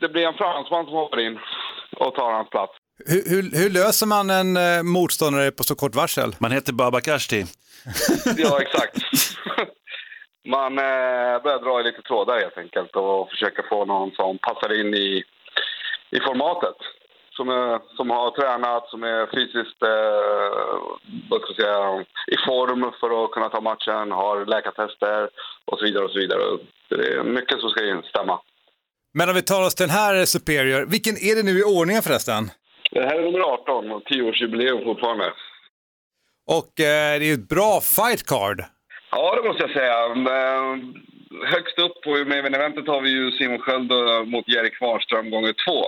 Det blir en fransman som hoppar in och tar hans plats. Hur, hur, hur löser man en eh, motståndare på så kort varsel? Man heter Babak Ashti. Ja, exakt. (laughs) Man eh, börjar dra i lite trådar helt enkelt och försöka få någon som passar in i, i formatet. Som, är, som har tränat, som är fysiskt eh, säga, i form för att kunna ta matchen, har läkartester och så vidare. och så vidare. Det är mycket som ska instämma. Men om vi tar oss till den här Superior, vilken är det nu i ordningen förresten? Det här är nummer 18 och 10-årsjubileum fortfarande. Och eh, det är ett bra fight card. Ja, det måste jag säga. Eh, högst upp på main eventet har vi ju Simon Sköld eh, mot Jerry Kvarnström gånger två.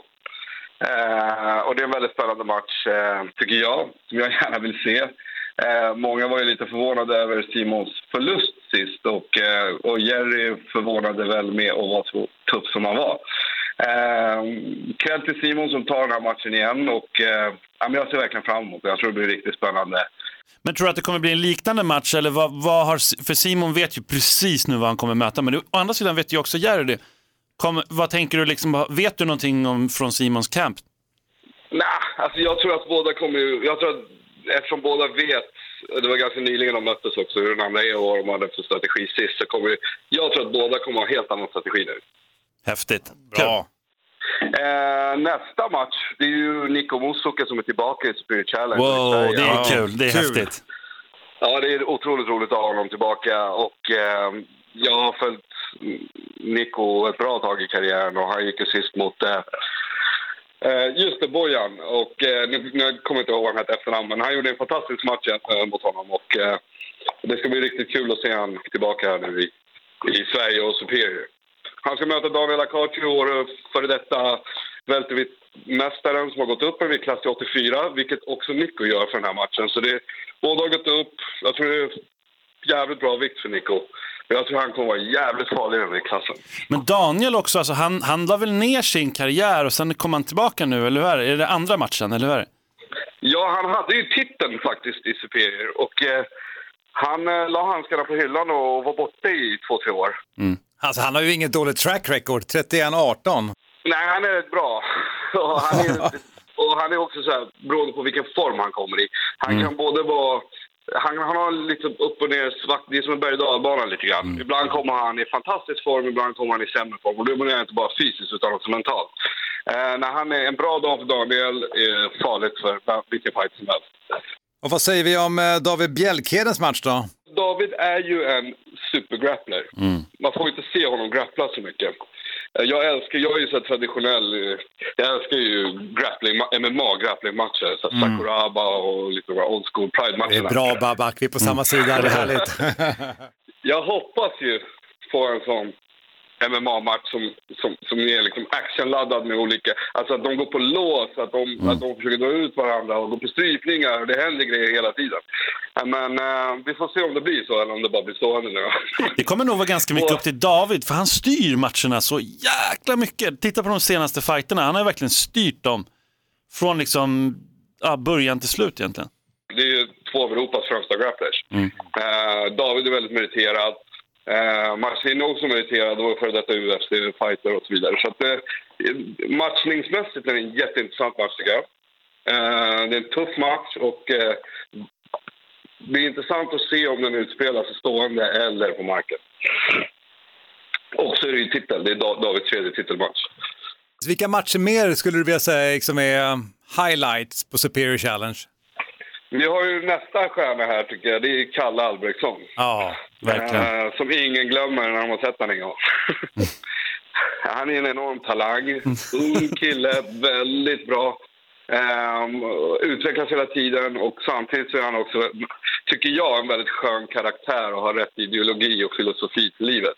Eh, och det är en väldigt spännande match, eh, tycker jag, som jag (laughs) gärna vill se. Eh, många var ju lite förvånade över Simons förlust sist och, eh, och Jerry förvånade väl med att vara så tuff som han var. Eh, Kväll till Simon som tar den här matchen igen och eh, jag ser verkligen fram emot det. Jag tror det blir riktigt spännande. Men tror du att det kommer bli en liknande match? Eller vad, vad har, för Simon vet ju precis nu vad han kommer möta, men å andra sidan vet ju också Jerry det. Kom, vad tänker du, liksom, vet du någonting om, från Simons camp? Nej, alltså jag tror att båda kommer ju... Jag tror att eftersom båda vet, det var ganska nyligen de möttes också, hur den andra är och vad de hade för strategi sist, så kommer ju- jag tror att båda kommer ha en helt annan strategi nu. Häftigt. Bra. Eh, nästa match, det är ju Niko Musoke som är tillbaka i Spirit Challenge. Wow, det är Ja. kul. Det är kul. häftigt. Ja, det är otroligt roligt att ha honom tillbaka. Och eh, Jag har följt Nico ett bra tag i karriären och han gick ju sist mot eh, eh, just det, Bojan. Och, eh, nu, nu kommer jag inte ihåg vad han hette efternamn, men han gjorde en fantastisk match eh, mot honom. Och, eh, det ska bli riktigt kul att se han tillbaka här nu i, i Sverige och Superior. Han ska möta Daniel Akachi, vår före detta welterviktmästaren som har gått upp en viktklass till 84, vilket också Nico gör för den här matchen. Så det, båda har gått upp. Jag tror det är jävligt bra vikt för Nico. Jag tror han kommer vara jävligt farlig i den här klassen. Men Daniel också, alltså, han, han la väl ner sin karriär och sen kom han tillbaka nu, eller hur är det? Är det andra matchen, eller hur är det? Ja, han hade ju titeln faktiskt i Superior och eh, han eh, la handskarna på hyllan och var borta i två, tre år. Alltså, han har ju inget dåligt track record, 31-18. Nej, han är rätt bra. (laughs) Och han är, och han är också så här, beroende på vilken form han kommer i. Han kan både vara... Han, han har lite upp och ner, svart, det är som en berg och lite grann. Ibland kommer han i fantastisk form, ibland kommer han i sämre form. Och då menar jag inte bara fysiskt utan också mentalt. Eh, när han är en bra dag för Daniel är farligt för vilken fight som helst. Och vad säger vi om eh, David Bjälkedens match då? David är ju en supergrappler. Man får inte se honom grappla så mycket. Eh, Jag älskar, jag är ju så traditionell, eh, jag älskar ju grappling, MMA-grapplingmatcher. Så här Sakuraba och lite old school Det är pride-matcherna. bra Babak, vi är på samma sida, det är härligt. (laughs) Jag hoppas ju få en sån MMA-match som, som, som är liksom actionladdad med olika... Alltså att de går på lås, att de, Mm. att de försöker dra ut varandra och gå på strypningar. Det händer grejer hela tiden. Men eh, vi får se om det blir så eller om det bara blir stående nu. (laughs) Det kommer nog vara ganska mycket upp till David, för han styr matcherna så jäkla mycket. Titta på de senaste fighterna, han har verkligen styrt dem från liksom, ja, början till slut egentligen. Det är ju två av Europas främsta grapplers. Eh, David är väldigt meriterad. Eh, Marcin är också meriterad och är före detta UFC-fighter och så vidare. Så att, eh, matchningsmässigt är det en jätteintressant match tycker jag. Eh, det är en tuff match och eh, det är intressant att se om den utspelar sig stående eller på marken. Och så är det ju titel. Det är Davids tredje titelmatch. Vilka matcher mer skulle du vilja säga liksom är um, highlights på Superior Challenge? Vi har ju nästa stjärna här tycker jag. Det är Kalle Albrektsson. Ja, verkligen. Eh, som ingen glömmer när de har sett honom en gång. (laughs) Han är en enorm talang. Ung kille, väldigt bra. Um, utvecklas hela tiden och samtidigt så är han också, tycker jag, en väldigt skön karaktär och har rätt ideologi och filosofi till livet.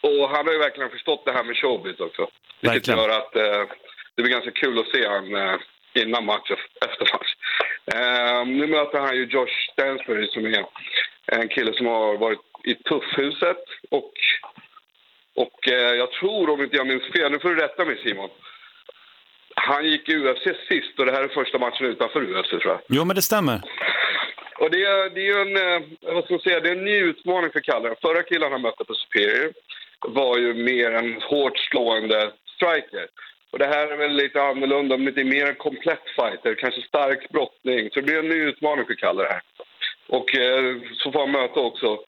Och han har ju verkligen förstått det här med showbiz också. Vilket Verkligen. gör att eh, det blir ganska kul att se han eh, innan match och (laughs) efter match. Eh, nu möter han ju Josh Stansbury som är en kille som har varit i tuffhuset och, och eh, jag tror, om inte jag minns fel, nu får du rätta mig Simon. Han gick i UFC sist och det här är första matchen utanför UFC tror jag. Jo, men det stämmer. Och det är, det är en, eh, vad ska man säga, det är en ny utmaning för Kalle. Förra killen han mötte på Superior var ju mer en hårt slående striker. Och det här är väl lite annorlunda, men det är mer en komplett fighter, kanske stark brottning. Så det blir en ny utmaning för Kalle det här. Och eh, så får han möta också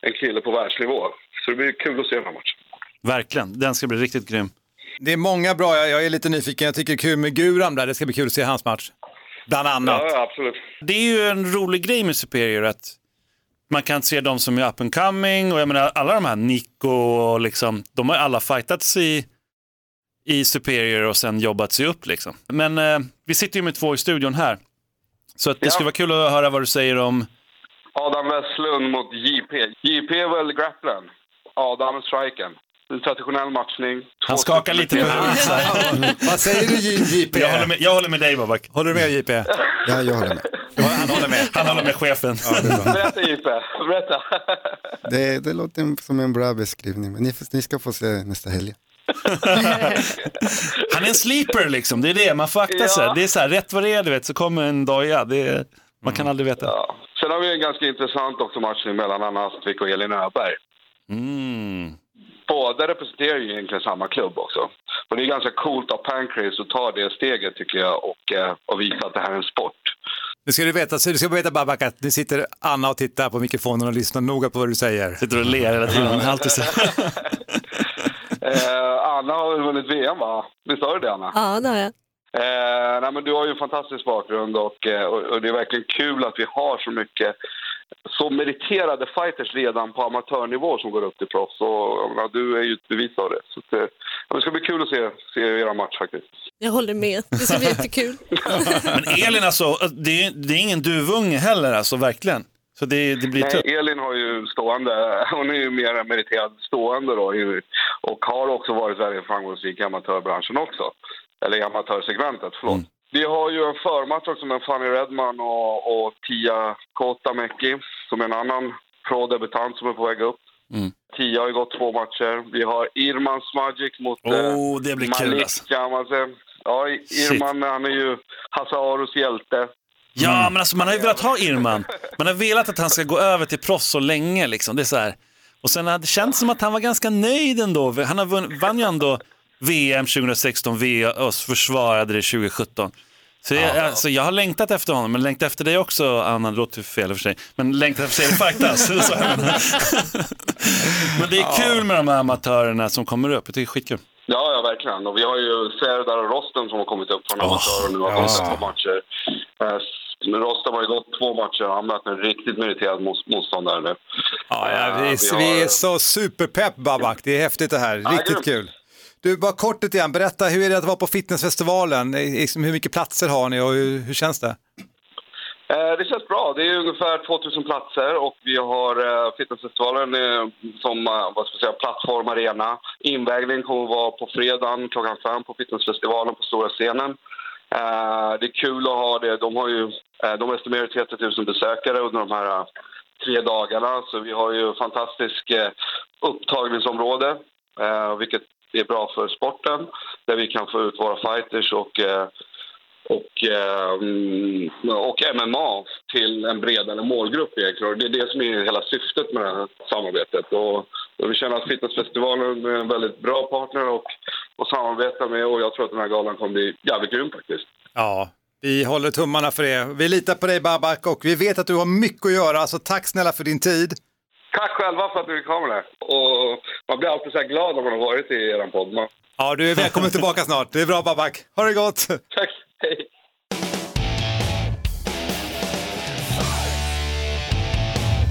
en kille på världsnivå. Så det blir kul att se den här matchen. Verkligen, den ska bli riktigt grym. Det är många bra, jag, jag är lite nyfiken, jag tycker det är kul med Guram där, det ska bli kul att se hans match. Bland annat. Ja, absolut. Det är ju en rolig grej med Superior att man kan se dem som är up and coming och jag menar alla de här Nico och liksom, de har ju alla fightats i, i Superior och sen jobbat sig upp liksom. Men eh, vi sitter ju med två i studion här. Så att det Ja. skulle vara kul att höra vad du säger om, Adam Westlund mot JP. JP är väl grapplern. Adam är strikern. En traditionell matchning. han skakar lite på huvudet. (laughs) Vad säger du JP? Jag håller med, jag håller med dig Babak. Håller du med JP? (laughs) Ja, jag håller med. Han håller med, han håller med chefen. Berätta JP, berätta. Det, det låter som en bra beskrivning, men ni, ni ska få se nästa helg. Han är en sleeper liksom, det är det, man får akta sig. Ja. Det är så här, rätt vad det är, du vet, så kommer en doja. Det är, man kan aldrig veta. Ja. Sen har vi en ganska intressant också matchning mellan Anna Astvik och Elin Öberg. Mm. Båda representerar ju egentligen samma klubb också. Och det är ganska coolt av Pancrase att ta det steget tycker jag och, eh, och visa att det här är en sport. Nu ska du veta, så du ska veta Babak att nu sitter Anna och tittar på mikrofonen och lyssnar noga på vad du säger. Sitter och ler hela tiden. (laughs) Alltid så. (laughs) Eh, Anna har väl vunnit VM va? Visst har du det Anna? Ja, det har jag. Eh, nej, men du har ju en fantastisk bakgrund och, eh, och, och det är verkligen kul att vi har så mycket så meriterade fighters redan på amatörnivå som går upp till proffs. Och, menar, du är ju ett bevis av det. Så att, eh, ja, det ska bli kul att se, se era match faktiskt. Jag håller med. Det ska bli jättekul. (laughs) Men Elin alltså, det är, det är ingen duvunge heller alltså, verkligen. Så det, det blir tufft. Nej, Elin har ju stående, hon är ju mer meriterad stående då och har också varit väldigt framgångsrik i amatörbranschen också. Eller i amatörsegmentet, förlåt. Mm. Vi har ju en förmatch också med Fanny Redman och, och Tia Kotamäki som är en annan pro-debutant som är på väg upp. Mm. Tia har ju gått två matcher. Vi har Irman Smagic mot Oh, det blir kul, Malik alltså. Jamase. Ja, Irman han är ju Hasse Aros hjälte. Ja, men alltså man har ju velat ha Irman. Man har velat att han ska gå över till proffs så länge. Liksom. Det är så här. Och sen har det känts som att han var ganska nöjd ändå. Han har vunn, vann ju ändå VM 2016 v och försvarade det 2017. Så jag, alltså, jag har längtat efter honom, men längtat efter dig också, Anna, det låter fel för sig. Men längtat efter dig menar. (laughs) men det är kul med de här amatörerna som kommer upp, jag tycker det är skitkul. Ja, ja, verkligen. Och vi har ju Serdar och Rosten som har kommit upp från Åh, amatör och nu har ja. matcher. Men Rosten har ju gått två matcher och han mött en riktigt meriterad motståndare nu. Ja, ja, Eh, vi, vi vi är har- så superpepp Babak, det är häftigt det här, riktigt grymt. kul. Du, bara kort lite grann, berätta hur är det att vara på fitnessfestivalen? Liksom, hur mycket platser har ni och hur, hur känns det? Eh, Det känns bra. Det är ungefär 2000 platser och vi har eh, fitnessfestivalen som vad ska jag säga, plattformarena. Invägningen kommer att vara på fredagen klockan fem på fitnessfestivalen på stora scenen. Eh, Det är kul att ha det. De har ju eh, de estimerar 30 000 besökare under de här eh, tre dagarna. Så vi har ju fantastiskt eh, upptagningsområde, eh, vilket är bra för sporten. Där vi kan få ut våra fighters och eh, och, eh, mm, och MMA till en bredare målgrupp egentligen. Det är det som är hela syftet med det här samarbetet. Och, och vi känner att Fitnessfestivalen är en väldigt bra partner och, och samarbeta med och jag tror att den här galan kommer bli jävligt grym faktiskt. Ja, vi håller tummarna för det. Vi litar på dig Babak och vi vet att du har mycket att göra, så tack snälla för din tid. Tack själva för att du kom med det. Och man blir alltid så här glad när man har varit i er podd. Man- Ja, du är välkommen tillbaka snart. Det är bra Babak. Ha det gott! Tack, hej!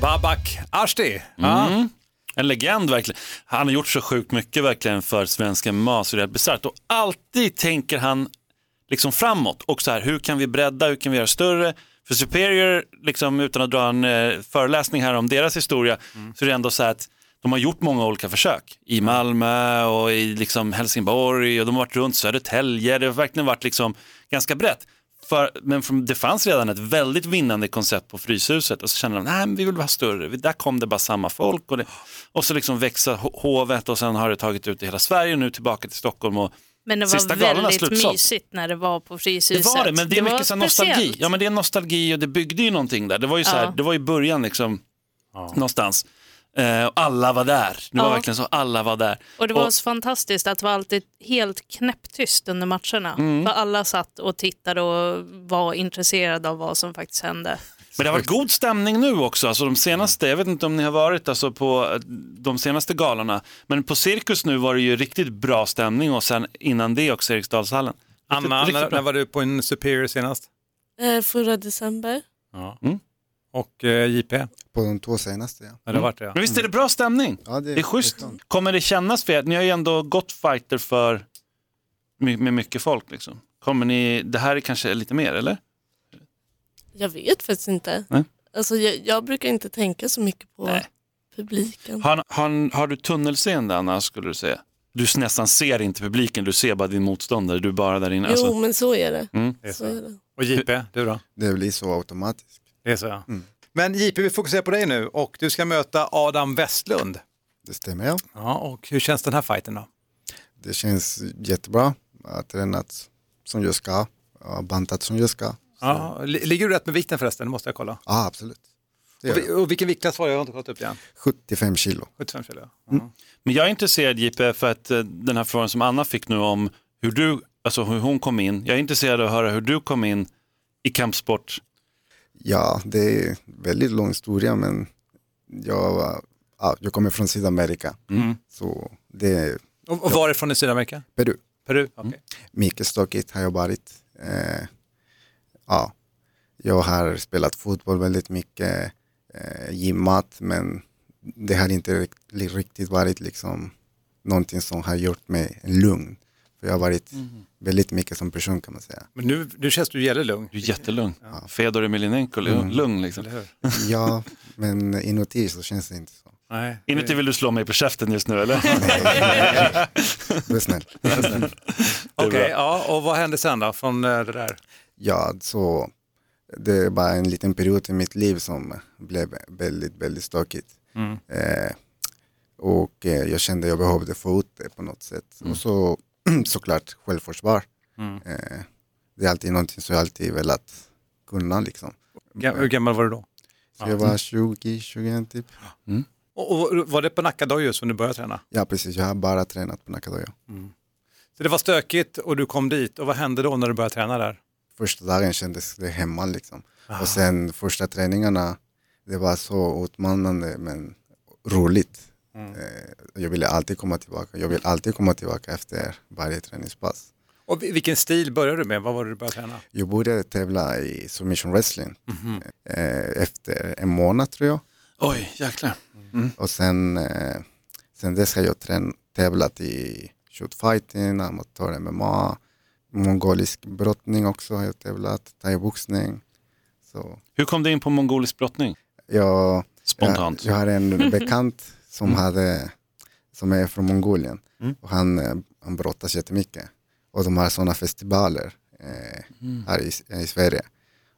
Babak Ashti. Ja. Mm. En legend verkligen. Han har gjort så sjukt mycket verkligen för svenska MMA så det är bisarrt. Och alltid tänker han liksom framåt och så här, hur kan vi bredda, hur kan vi göra större? För Superior, liksom, utan att dra en eh, föreläsning här om deras historia, så är det ändå så här att de har gjort många olika försök i Malmö och i liksom Helsingborg och de har varit runt Södertälje. Det har verkligen varit liksom ganska brett. För, men från, det fanns redan ett väldigt vinnande koncept på Fryshuset och så kände de, nej men vi vill vara större, där kom det bara samma folk och, det, och så liksom växa ho- hovet och sen har det tagit ut i hela Sverige och nu tillbaka till Stockholm och Men det sista var väldigt mysigt när det var på Fryshuset. Det var det, men det är mycket så nostalgi. Ja, men det är nostalgi och det byggde ju någonting där. Det var ju, så här, Ja. det var ju början liksom, någonstans. Eh, och alla var där. Det var Ja. verkligen så, alla var där. Och det var så fantastiskt att det var alltid helt knäpptyst under matcherna. Mm. För alla satt och tittade och var intresserade av vad som faktiskt hände. Men det har varit god stämning nu också. Alltså de senaste, jag vet inte om ni har varit alltså på eh, de senaste galorna, men på Cirkus nu var det ju riktigt bra stämning och sen innan det också Eriksdalshallen. Riktigt- Anna, riktigt när, bra. när var du på en Superior senast? Eh, förra december. Ja. Mm. Och eh, JP? På de två senaste, ja. Ja, det har varit det. Ja. Men visst är det bra stämning? Ja, det, Det är schysst. det är. Kommer det kännas för er? Ni har ju ändå gått fighter för med mycket folk. Liksom. Kommer ni, det här är kanske lite mer, eller? Jag vet faktiskt inte. Nej. Alltså, jag, jag brukar inte tänka så mycket på Nej. publiken. Har, har, har du tunnelseende, Anna, skulle du säga? Du nästan ser inte publiken, du ser bara din motståndare, du är bara där inne. Jo, Alltså, men så är det. mm. Det är Så så. är det. Och JP, du då? Det blir så automatiskt. Det är så ja. Mm. Men JP, vi fokuserar på dig nu och du ska möta Adam Westlund. Det stämmer, ja. Ja, och hur känns den här fighten då? Det känns jättebra. Jag har tränat som jag ska. Jag har bantat som jag ska. Ja, li- ligger du rätt med vikten förresten? Det måste jag kolla. Ja, absolut. Och, och vilken viktklass var det? Jag har inte kollat upp igen. 75 kilo. 75 kilo. Men jag är intresserad, JP, för att eh, den här frågan som Anna fick nu om hur, du, alltså hur hon kom in. Jag är intresserad av att höra hur du kom in i kampsport. Ja, det är väldigt lång historia men jag, ja, jag kommer från Sydamerika. Mm. Så det Och, och varifrån i Sydamerika? Peru. Peru? Okej. Mycket stökigt har jag varit. Eh, ja, jag har spelat fotboll väldigt mycket, eh, gymmat, men det har inte rikt- riktigt varit liksom någonting som har gjort mig lugn. För jag har varit väldigt mycket som person kan man säga. Men nu, nu känns du jävligt lugn. Du är jättelugn. Fedor Emelianenko, lugn, lugn liksom. Ja, men inuti så känns det inte så. Nej. Inuti vill du slå mig på käften just nu eller? (laughs) Du är snäll. Okej, ja, och vad hände sen då från eh, det där? Ja, så det var en liten period i mitt liv som blev väldigt, väldigt stökigt. Mm. Eh, och eh, jag kände att jag behövde få ut det på något sätt. Och så (clears throat) såklart självförsvar. Mm. Eh, det är alltid någonting som jag alltid velat kunna liksom. Gam- Hur gammal var du då? Så jag var 20, 21 typ. Och, och var det på Nacka Dojo som du började träna? Ja precis, jag har bara tränat på Nakadojo. Så det var stökigt och du kom dit och vad hände då när du började träna där? Första dagen kändes det hemma liksom. Och sen första träningarna, det var så utmanande men roligt. Eh, jag ville alltid komma tillbaka. Jag vill alltid komma tillbaka efter varje träningspass. Och vi- vilken stil började du med? Vad var det du började träna? Jag började tävla i submission wrestling eh, efter en månad tror jag. Oj, jäklar. Och sen, eh, sen dess har jag trän- tävlat i shootfighting, amatör MMA, mongolisk brottning också har jag tävlat, thaiboxning. Så Hur kom du in på mongolisk brottning? jag, Spontant. Jag, jag har en bekant som, hade, som är från Mongolien Mm. och han, eh, han brottas jättemycket. Och de har sådana festivaler eh, Mm. här i, i Sverige.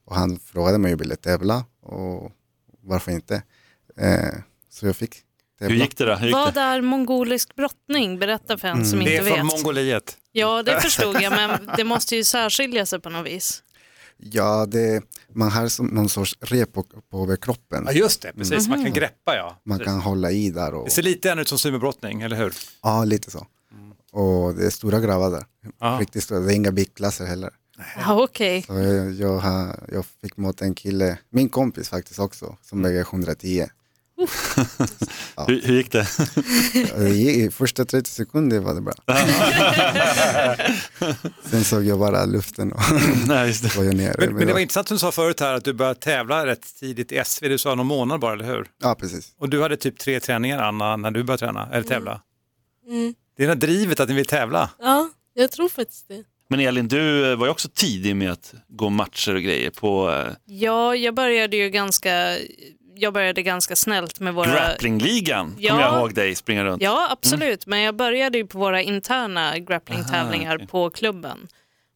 Och han frågade mig om jag ville tävla och varför inte. Eh, så jag fick tävla. Hur gick det då? Gick Vad det? är mongolisk brottning? Berätta för en som Det inte är från vet. Mongoliet. Ja, det (laughs) förstod jag, men det måste ju särskilja sig på något vis. Ja, det, man har som någon sorts rep på, på överkroppen. Ja just det, precis. Man kan greppa ja. Man kan hålla i där. Och, Det ser lite grann ut som sumobrottning, eller hur? ja, lite så. Och det är stora grabbar där. Ja. Riktigt stora. Det är inga bigklasser heller. Ja, Okej. Så jag, jag, har, jag fick mot en kille, min kompis faktiskt också, som väger 110. Hur, hur gick det? Första 30 sekunder var det bra. (laughs) Sen såg jag bara luften och (laughs) Nej, just det. var jag nere. Men, men det var intressant som du sa förut här att du började tävla rätt tidigt i SV, du sa någon månad bara, eller hur? Ja, precis. Och du hade typ tre träningar Anna när du började träna, eller tävla. Mm. Det är det drivet att ni vill tävla. Ja, jag tror faktiskt det. Men Elin, du var ju också tidig med att gå matcher och grejer på eh, Ja, jag började ju ganska, jag började ganska snällt med våra... grapplинgligan. Ja. Kommer jag ihåg dig springa runt. Ja, absolut. Men jag började ju på våra interna grapplingtävlingar Aha, okej. på klubben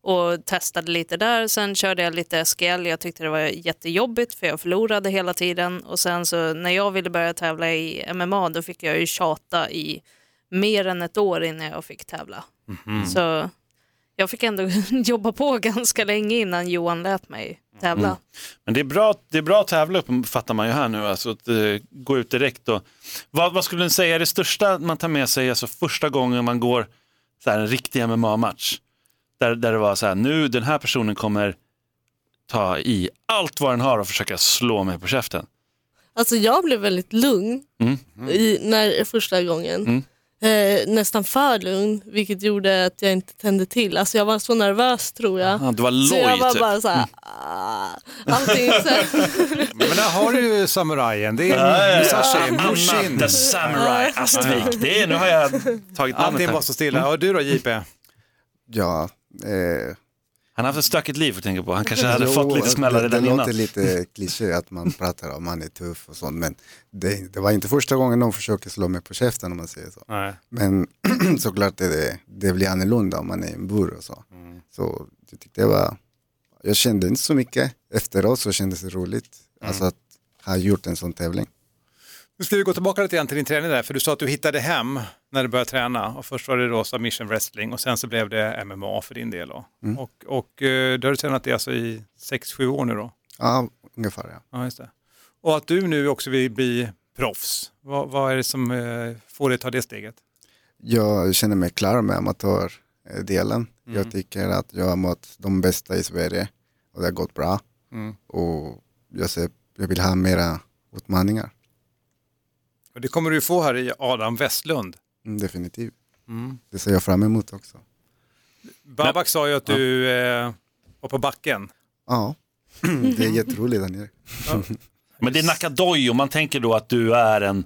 och testade lite där. Sen körde jag lite SGL. Jag tyckte det var jättejobbigt för jag förlorade hela tiden. Och sen så när jag ville börja tävla i MMA då fick jag ju tjata i mer än ett år innan jag fick tävla. Mhm. Så jag fick ändå (laughs) jobba på ganska länge innan Johan lät mig tävla. Mm. Men det är bra, det är bra att tävla upp, fattar man ju här nu. Alltså att uh, gå ut direkt. Och, vad, vad skulle du säga är det största man tar med sig alltså första gången man går så här, en riktig MMA-match? Där, där det var så här, nu den här personen kommer ta i allt vad den har och försöka slå mig på käften. Alltså jag blev väldigt lugn Mm. i, när, första gången. Mm. Eh, nästan för lugn, vilket gjorde att jag inte tände till. Alltså jag var så nervös tror jag. Ja, du var så jag loj var typ. bara så här, ah, allting så. (laughs) Men där har du ju samurajen, det Ja, ja, är ja. Musashi, Mushin. the Samurai Astvik. Det är, nu har jag tagit namnet Allting var så stilla. Och du då JP? Ja, eh, Han har haft ett stökigt liv för att tänka på. Han kanske hade (laughs) jo, fått lite smällar det, redan det innan. låter lite kliché att man (laughs) pratar om man är tuff och sånt, men det, det var inte första gången någon försöker slå mig på käften om man säger så. Nej. Men (clears throat) såklart det, det blir annorlunda om man är i en bur och så. Så jag tyckte det var, jag kände inte så mycket. Efteråt så kändes det roligt, alltså att ha gjort en sån tävling. Nu ska vi gå tillbaka lite grann till din träning där, för du sa att du hittade hem när du började träna. Och först var det då submission wrestling och sen så blev det MMA för din del. Då. Mm. Och, och eh, du har tränat det alltså i 6-7 år nu då? Ja, ungefär ja. Ja, just det. Och att du nu också vill bli proffs, vad, vad är det som eh, får dig att ta det steget? Jag känner mig klar med amatördelen. Jag tycker att jag har mött de bästa i Sverige och det har gått bra. Mm. Och jag, ser, jag vill ha mera utmaningar, Och det kommer du få här i Adam Westlund. mm, definitivt. Mm. Det ser jag fram emot också. Babak sa ju att du eh, var på backen. Ja, (clears throat) det är jätteroligt där nere. (laughs) Men det är Nakadojo, man tänker då att du är en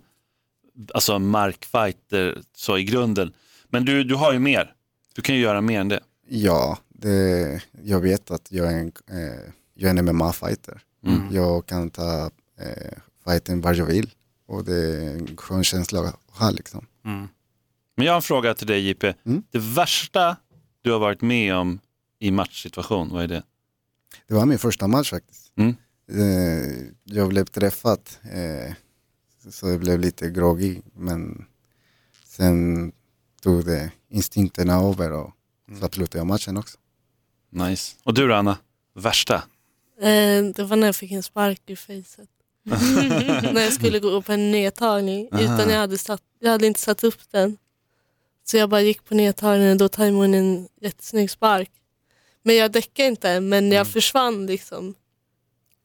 alltså markfighter så i grunden. Men du, du har ju mer. Du kan ju göra mer än det. Ja, det, jag vet att jag är en, eh, jag är en MMA-fighter. Mm. Jag kan ta eh, fighten var jag vill och det är en skön känsla att ha liksom. Men jag har en fråga till dig JP. Mm. Det värsta du har varit med om i matchsituation, vad är det? Det var min första match faktiskt. Mm. Eh, jag blev träffad eh, så jag blev lite groggy men sen tog det instinkterna över och så slutade jag matchen också. Nice. Och du då Anna? Värsta? Eh, det var när jag fick en spark i facet. (laughs) när jag skulle gå på en nedtagning utan jag hade, satt, jag hade inte satt upp den. Så jag bara gick på nedtagningen och då tajmade hon en jättesnygg spark. Men jag däckade inte men jag försvann liksom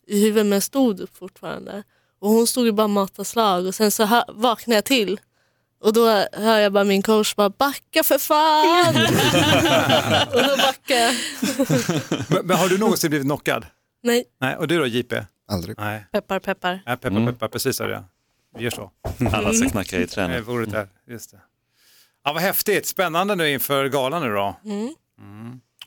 i huvudet men stod upp fortfarande. Och hon stod ju bara och matade slag och sen så vaknade jag till. Och då hör jag bara min coach bara backa för fan. (laughs) och då backade jag. Men, men har du någonsin blivit knockad? Nej. Nej. Och du då JP? Aldrig. Nej, Peppar, peppar. Nej peppar Mm. peppar, precis så är det. Vi gör så. (laughs) Alla ska knacka i Det träning. vore där, just det. Ja, vad häftigt, spännande nu inför galan nu då.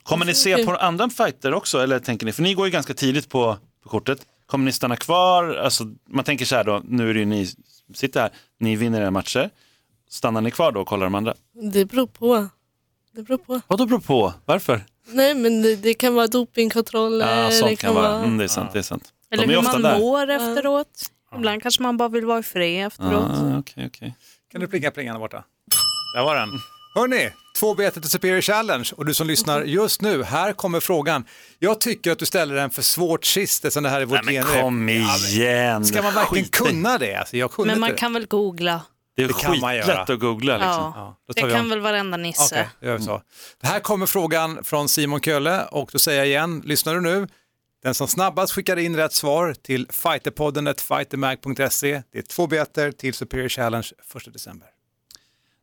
Kommer ni se på andra fighter också? Eller tänker ni, för ni går ju ganska tidigt på, på kortet. Kommer ni stanna kvar? Alltså, man tänker så här då, nu är det ju ni som sitter här, ni vinner era matcher. Stannar ni kvar då och kollar de andra? Det beror på. Det beror på. Vad då beror på? Varför? Nej men det, det kan vara dopingkontroller. Ja, det sånt kan vara. Mm, det är sant. Det är sant. Eller hur man där. mår efteråt. Ibland kanske man bara vill vara i fred efteråt. Ah, okej, okej. Kan du plinga plingan där borta? Där var den. Hörni, två biljetter till Superior Challenge och du som lyssnar just nu, här kommer frågan. Jag tycker att du ställer den för svårt sist eftersom det här är vårt Nej, men kom igen. Ska man verkligen Skit kunna det? Alltså, jag kunde Men man inte kan väl googla? Det är Det kan man göra. skitlätt att googla. Liksom. Ja, tar det kan om. väl varenda nisse. Okej, det. Det här kommer frågan från Simon Kölle och då säger jag igen, lyssnar du nu? Den som snabbast skickar in rätt svar till fighterpodden fightermag.se. Det är två biljetter till Superior Challenge 1 december.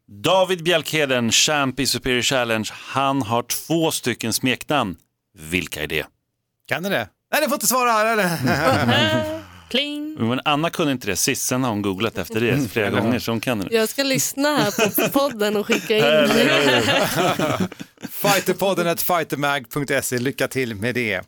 David Bjelkheden, champ i Superior Challenge, han har två stycken smeknamn. Vilka är det? Kan du det? Nej, du får inte svara! Eller? (laughs) Pling. Men Anna kunde inte det sist, sen har hon googlat efter det flera gånger så hon kan det. Jag ska lyssna här på (laughs) podden och skicka in. (laughs) Fighterpodden fightermag.se, lycka till med det.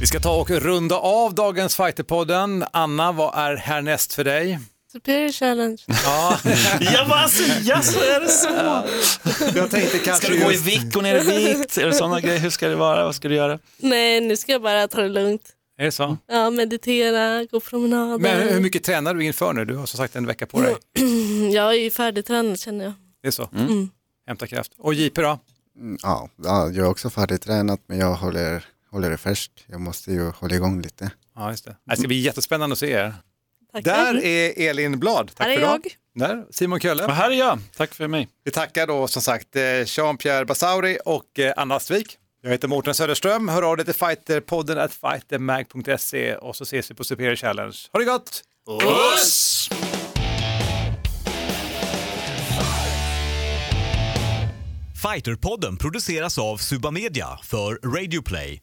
Vi ska ta och runda av dagens Fighterpodden. Anna, vad är härnäst för dig? Superior Challenge. Ja, (laughs) Jag bara, alltså, ja, så är det så. jag tänkte kanske Ska du gå i vikt, gå ner i vikt? Är det sådana grejer? Hur ska det vara? Vad ska du göra? Nej, nu ska jag bara ta det lugnt. Är det så? Ja, meditera, gå promenader. Men hur mycket tränar du inför nu? Du har som sagt en vecka på dig. (clears throat) Jag är ju färdigtränad känner jag. Det är så? Mm. Hämta kraft. Och JP då? Mm, Ja, ja, jag är också färdigtränat men jag håller, håller det först. Jag måste ju hålla igång lite. Ja, just det. Det ska bli jättespännande att se er. Tack. Där är Elin Blad. Tack Här är för jag. Där, Simon Kölle. Och här är jag. Tack för mig. Vi tackar då som sagt eh, Jean-Pierre Basauri och eh, Anna Astvik. Jag heter Mårten Söderström. Hör av dig till fighterpodden at fightermag.se och så ses vi på Superior Challenge. Ha det gott! Puss! Fighterpodden produceras av Suba Media för Radio Play.